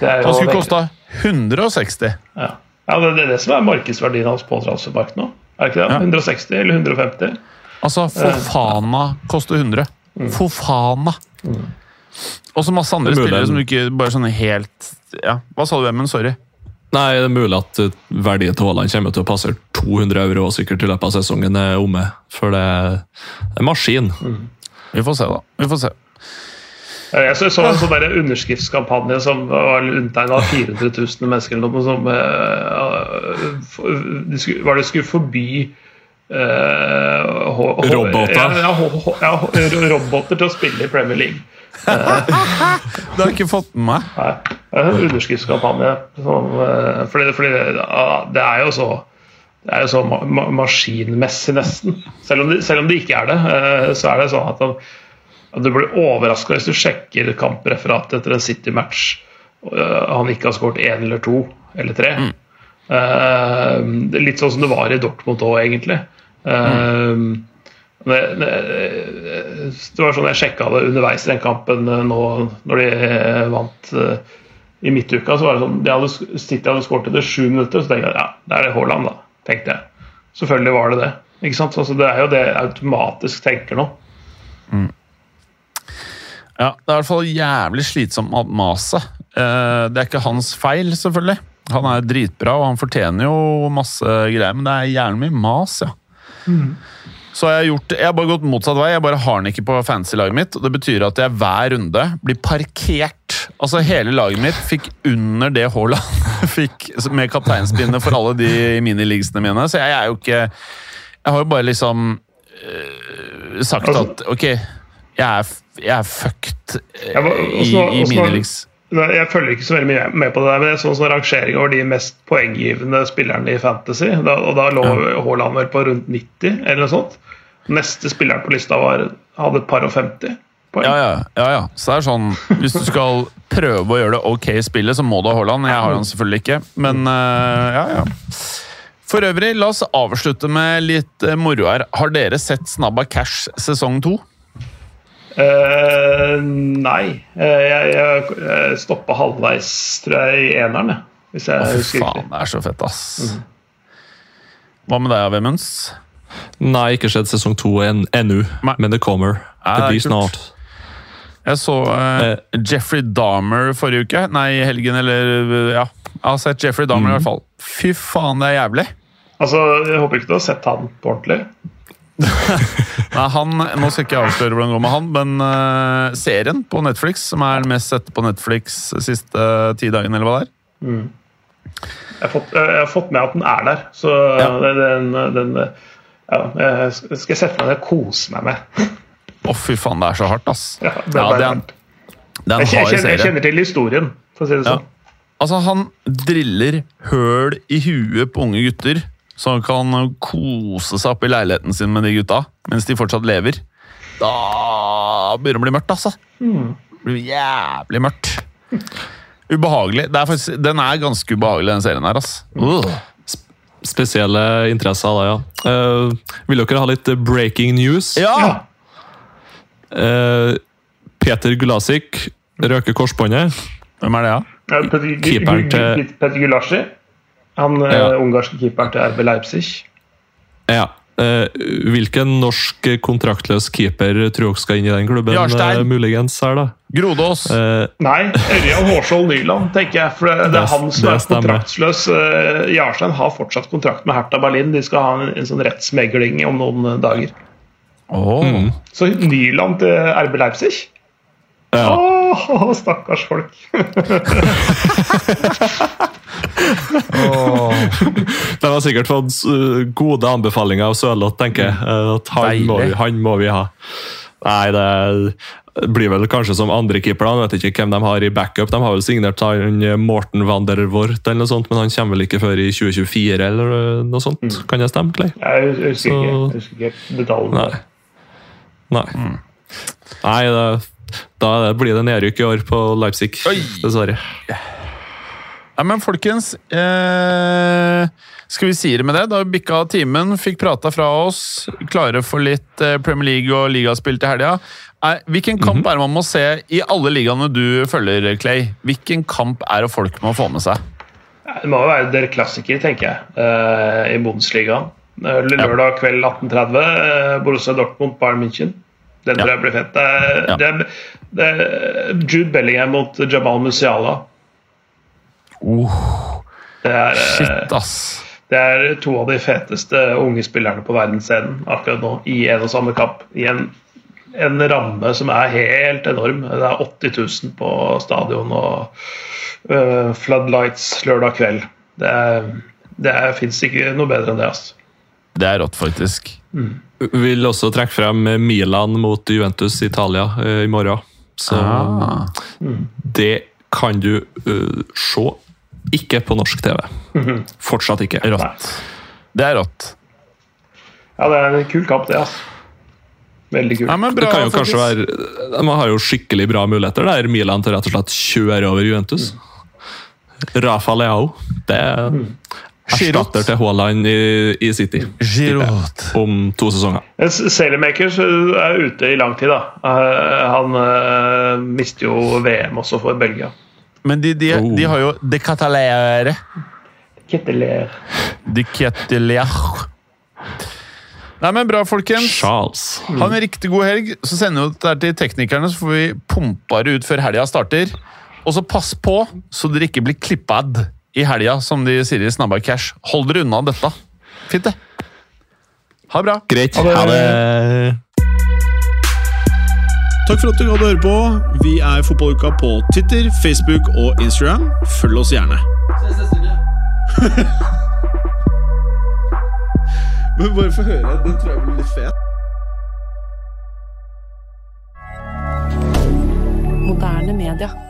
det er Han skulle kosta 160. ja. ja, det, er det som er markedsverdien hans på transfermarkedet nå. Er det ikke det? Ja. 160 eller 150? Altså, Fofana koster 100. Fofana! Og så masse andre er spillere som du ikke bare sånn helt Ja, Hva sa du, Emmen? Sorry. Nei, det er mulig at eh, verdien til Haaland kommer til å passere 200 euro sikkert i løpet av sesongen er omme. For det er en maskin. Vi får se, da. Vi får se. Jeg så, så en sånn der underskriftskampanje som var unntegna av 400 000 mennesker eller noe som uh, for- de skulle, Var det skulle forby eh, H- H- Roboter. Ja, ja, roboter til å spille i Premier League. Det har jeg ikke fått med meg. Nei, det er en underskriftskampanje. Som, eh, fordi, fordi det er jo så det er jo så ma ma maskinmessig, nesten. Selv om, det, selv om det ikke er det, eh, så er det sånn at, at du blir overraska hvis du sjekker kampreferatet etter en City-match og han ikke har skåret én eller to eller tre. Mm. det litt sånn som det var i Dortmund òg, egentlig. Eh, det, det, det var sånn jeg sjekka det underveis i den kampen eh, nå når de eh, vant eh, i midtuka. så var det sånn, de hadde, hadde skåret etter sju minutter, så tenkte jeg ja, det er det Haaland, da. tenkte jeg. Selvfølgelig var det det. Ikke sant? Altså, det er jo det jeg automatisk tenker nå. Ja, Det er i hvert fall jævlig slitsomt med maset. Det er ikke hans feil, selvfølgelig. Han er dritbra, og han fortjener jo masse greier, men det er jævlig mye mas, ja. Så jeg har, gjort, jeg har bare gått motsatt vei. Jeg bare har den ikke på fancy-laget mitt. og Det betyr at jeg hver runde blir parkert. Altså Hele laget mitt fikk under det Haaland fikk med kapteinspinnet for alle de minileaguesene mine. Så jeg er jo ikke Jeg har jo bare liksom øh, sagt Altså- at ok, jeg er, jeg er fucked øh, i, i minileagues. Jeg følger ikke så veldig mye med på det der, men jeg så en sånn rangering over de mest poenggivende spillerne i Fantasy. Da, og da lå Haaland vel på rundt 90, eller noe sånt. Neste spilleren på lista var, hadde et par og 50 poeng. Ja, ja, ja, ja. Så det er sånn Hvis du skal prøve å gjøre det ok i spillet, så må du ha Haaland. Jeg har han selvfølgelig ikke, men uh, ja, ja. For øvrig, la oss avslutte med litt øh, moro her. Har dere sett Snabba Cash sesong to? Eh, nei. Uh, jeg jeg, jeg stoppa halvveis, tror jeg, i eneren, jeg. Hvis jeg oh, husker faen, riktig. det er så fett, ass. Hva med deg, Vemunds? Nei, ikke skjedd sesong to en, ennå, men det kommer. Det blir snart. Jeg så uh, Jeffrey Dahmer forrige uke. Nei, i helgen, eller Ja. Jeg har sett Jeffrey Dahmer i hvert fall. Fy faen, det er jævlig. Altså, Jeg håper ikke du har sett han på ordentlig. Nei, han, Nå skal ikke jeg avsløre hvordan det går med han, men uh, serien på Netflix, som er den mest sette på Netflix siste uh, ti dagene, eller hva det er Jeg har fått, jeg har fått med at den er der, så Ja. den, den ja, jeg skal sette meg ned og kose meg med. Å, fy faen, det er så hardt, ass. Ja, det Ja, det er, verdt. det er jeg, kjenner, jeg kjenner til historien, for å si det sånn. Altså, han driller høl i huet på unge gutter, så han kan kose seg opp i leiligheten sin med de gutta, mens de fortsatt lever. Da begynner det å bli mørkt, altså. Det blir jævlig mørkt. Ubehagelig. Det er faktisk, den er ganske ubehagelig, den serien her, ass. Uh. Spesielle interesser da, ja. Uh, vil dere ha litt breaking news? Ja! Uh, Peter Gulasik røker korsbåndet. Hvem er det, da? Ja, Keeperen til- Peter Gulasji. Han eh, Ja. ungarske keeperen til RB Leipzig. Ja. Eh, hvilken norsk kontraktløs keeper tror dere skal inn i den klubben? Jarstein. eh, muligens her da? Grodås. Eh, Nei, Ørjan Hårskjold Nyland, tenker jeg. For det, det er han som er kontraktsløs. Jarstein har fortsatt kontrakt med Hertha Berlin. De skal ha en, en sånn rettsmegling om noen dager. Åh. Så Nyland til RB Leipzig? ja. Åh, stakkars folk. De har sikkert fått eh, gode anbefalinger av Sørloth, tenker jeg. Eh, at han må, vi, han må vi ha. Nei, det blir vel kanskje som andre keepere. Vet ikke hvem de har i backup. De har vel signert han eh, Morten van der Wort, eller noe sånt, men han kommer vel ikke før i 2024, eller noe sånt. Kan jeg stemme, Clay? Jeg husker ikke, Så- jeg husker ikke detaljene. Nei. Nei. Nei, det, da blir det nedrykk i år på Leipzig, Oi. dessverre. Ja, men folkens eh, Skal vi si det med det? Da bikka timen, fikk prata fra oss. Klare for litt eh, Premier League og ligaspill til helga. Eh, hvilken kamp er det man må se i alle ligaene du følger, Clay? Hvilken kamp er det folk må få med seg? Det må jo være der klassikere, tenker jeg, eh, i Bundesligaen. Lørdag kveld 18.30, eh, Borussia Dortmund, Bayern München. Den tror jeg blir fett. Det er, det er, det er Jude Bellingham mot Jamal Musiala. Det er, eh, Shit, ass. det er to av de feteste unge spillerne på verdensscenen akkurat nå, i en og samme kapp. I en, en ramme som er helt enorm. Det er 80 000 på stadion og uh, floodlights lørdag kveld. Det, er, det fins ikke noe bedre enn det. ass. Det er rått, faktisk. Vil også trekke frem Milan mot Juventus Italia uh, i morgen. Så Ah. det kan du uh, se. Ikke på norsk TV. Fortsatt ikke. Rått. Det er rått. Ja, det er en kul kamp, det. altså. Veldig kult. Ja, men Det kan jo kanskje være Man har jo skikkelig bra muligheter der, Milan, til rett og slett kjører over Juventus. Rafa Leao. Det er erstatter til Haaland i, i City Giroud. om to sesonger. Sailormakers er ute i lang tid, da. Eh, Han eh, mister jo VM også for Belgia. Men de, de, Oh. de har jo De Catalere. Ketteler. De Ketelier. Nei, men Bra, folkens. Charles. Ha en riktig god helg. Så sender vi det til teknikerne, så får vi pumpa det ut før helga starter. Og så pass på så dere ikke blir klippad i helga, som de sier i Snabba Cash. Hold dere unna dette. Fint, det. Ha det bra. Greit. Ha det. Ha det. Takk for at du gadd å høre på. Vi er Fotballuka på Twitter, Facebook og Instagram. Følg oss gjerne. Men bare få høre. Den tror jeg blir litt fet. Moderne media.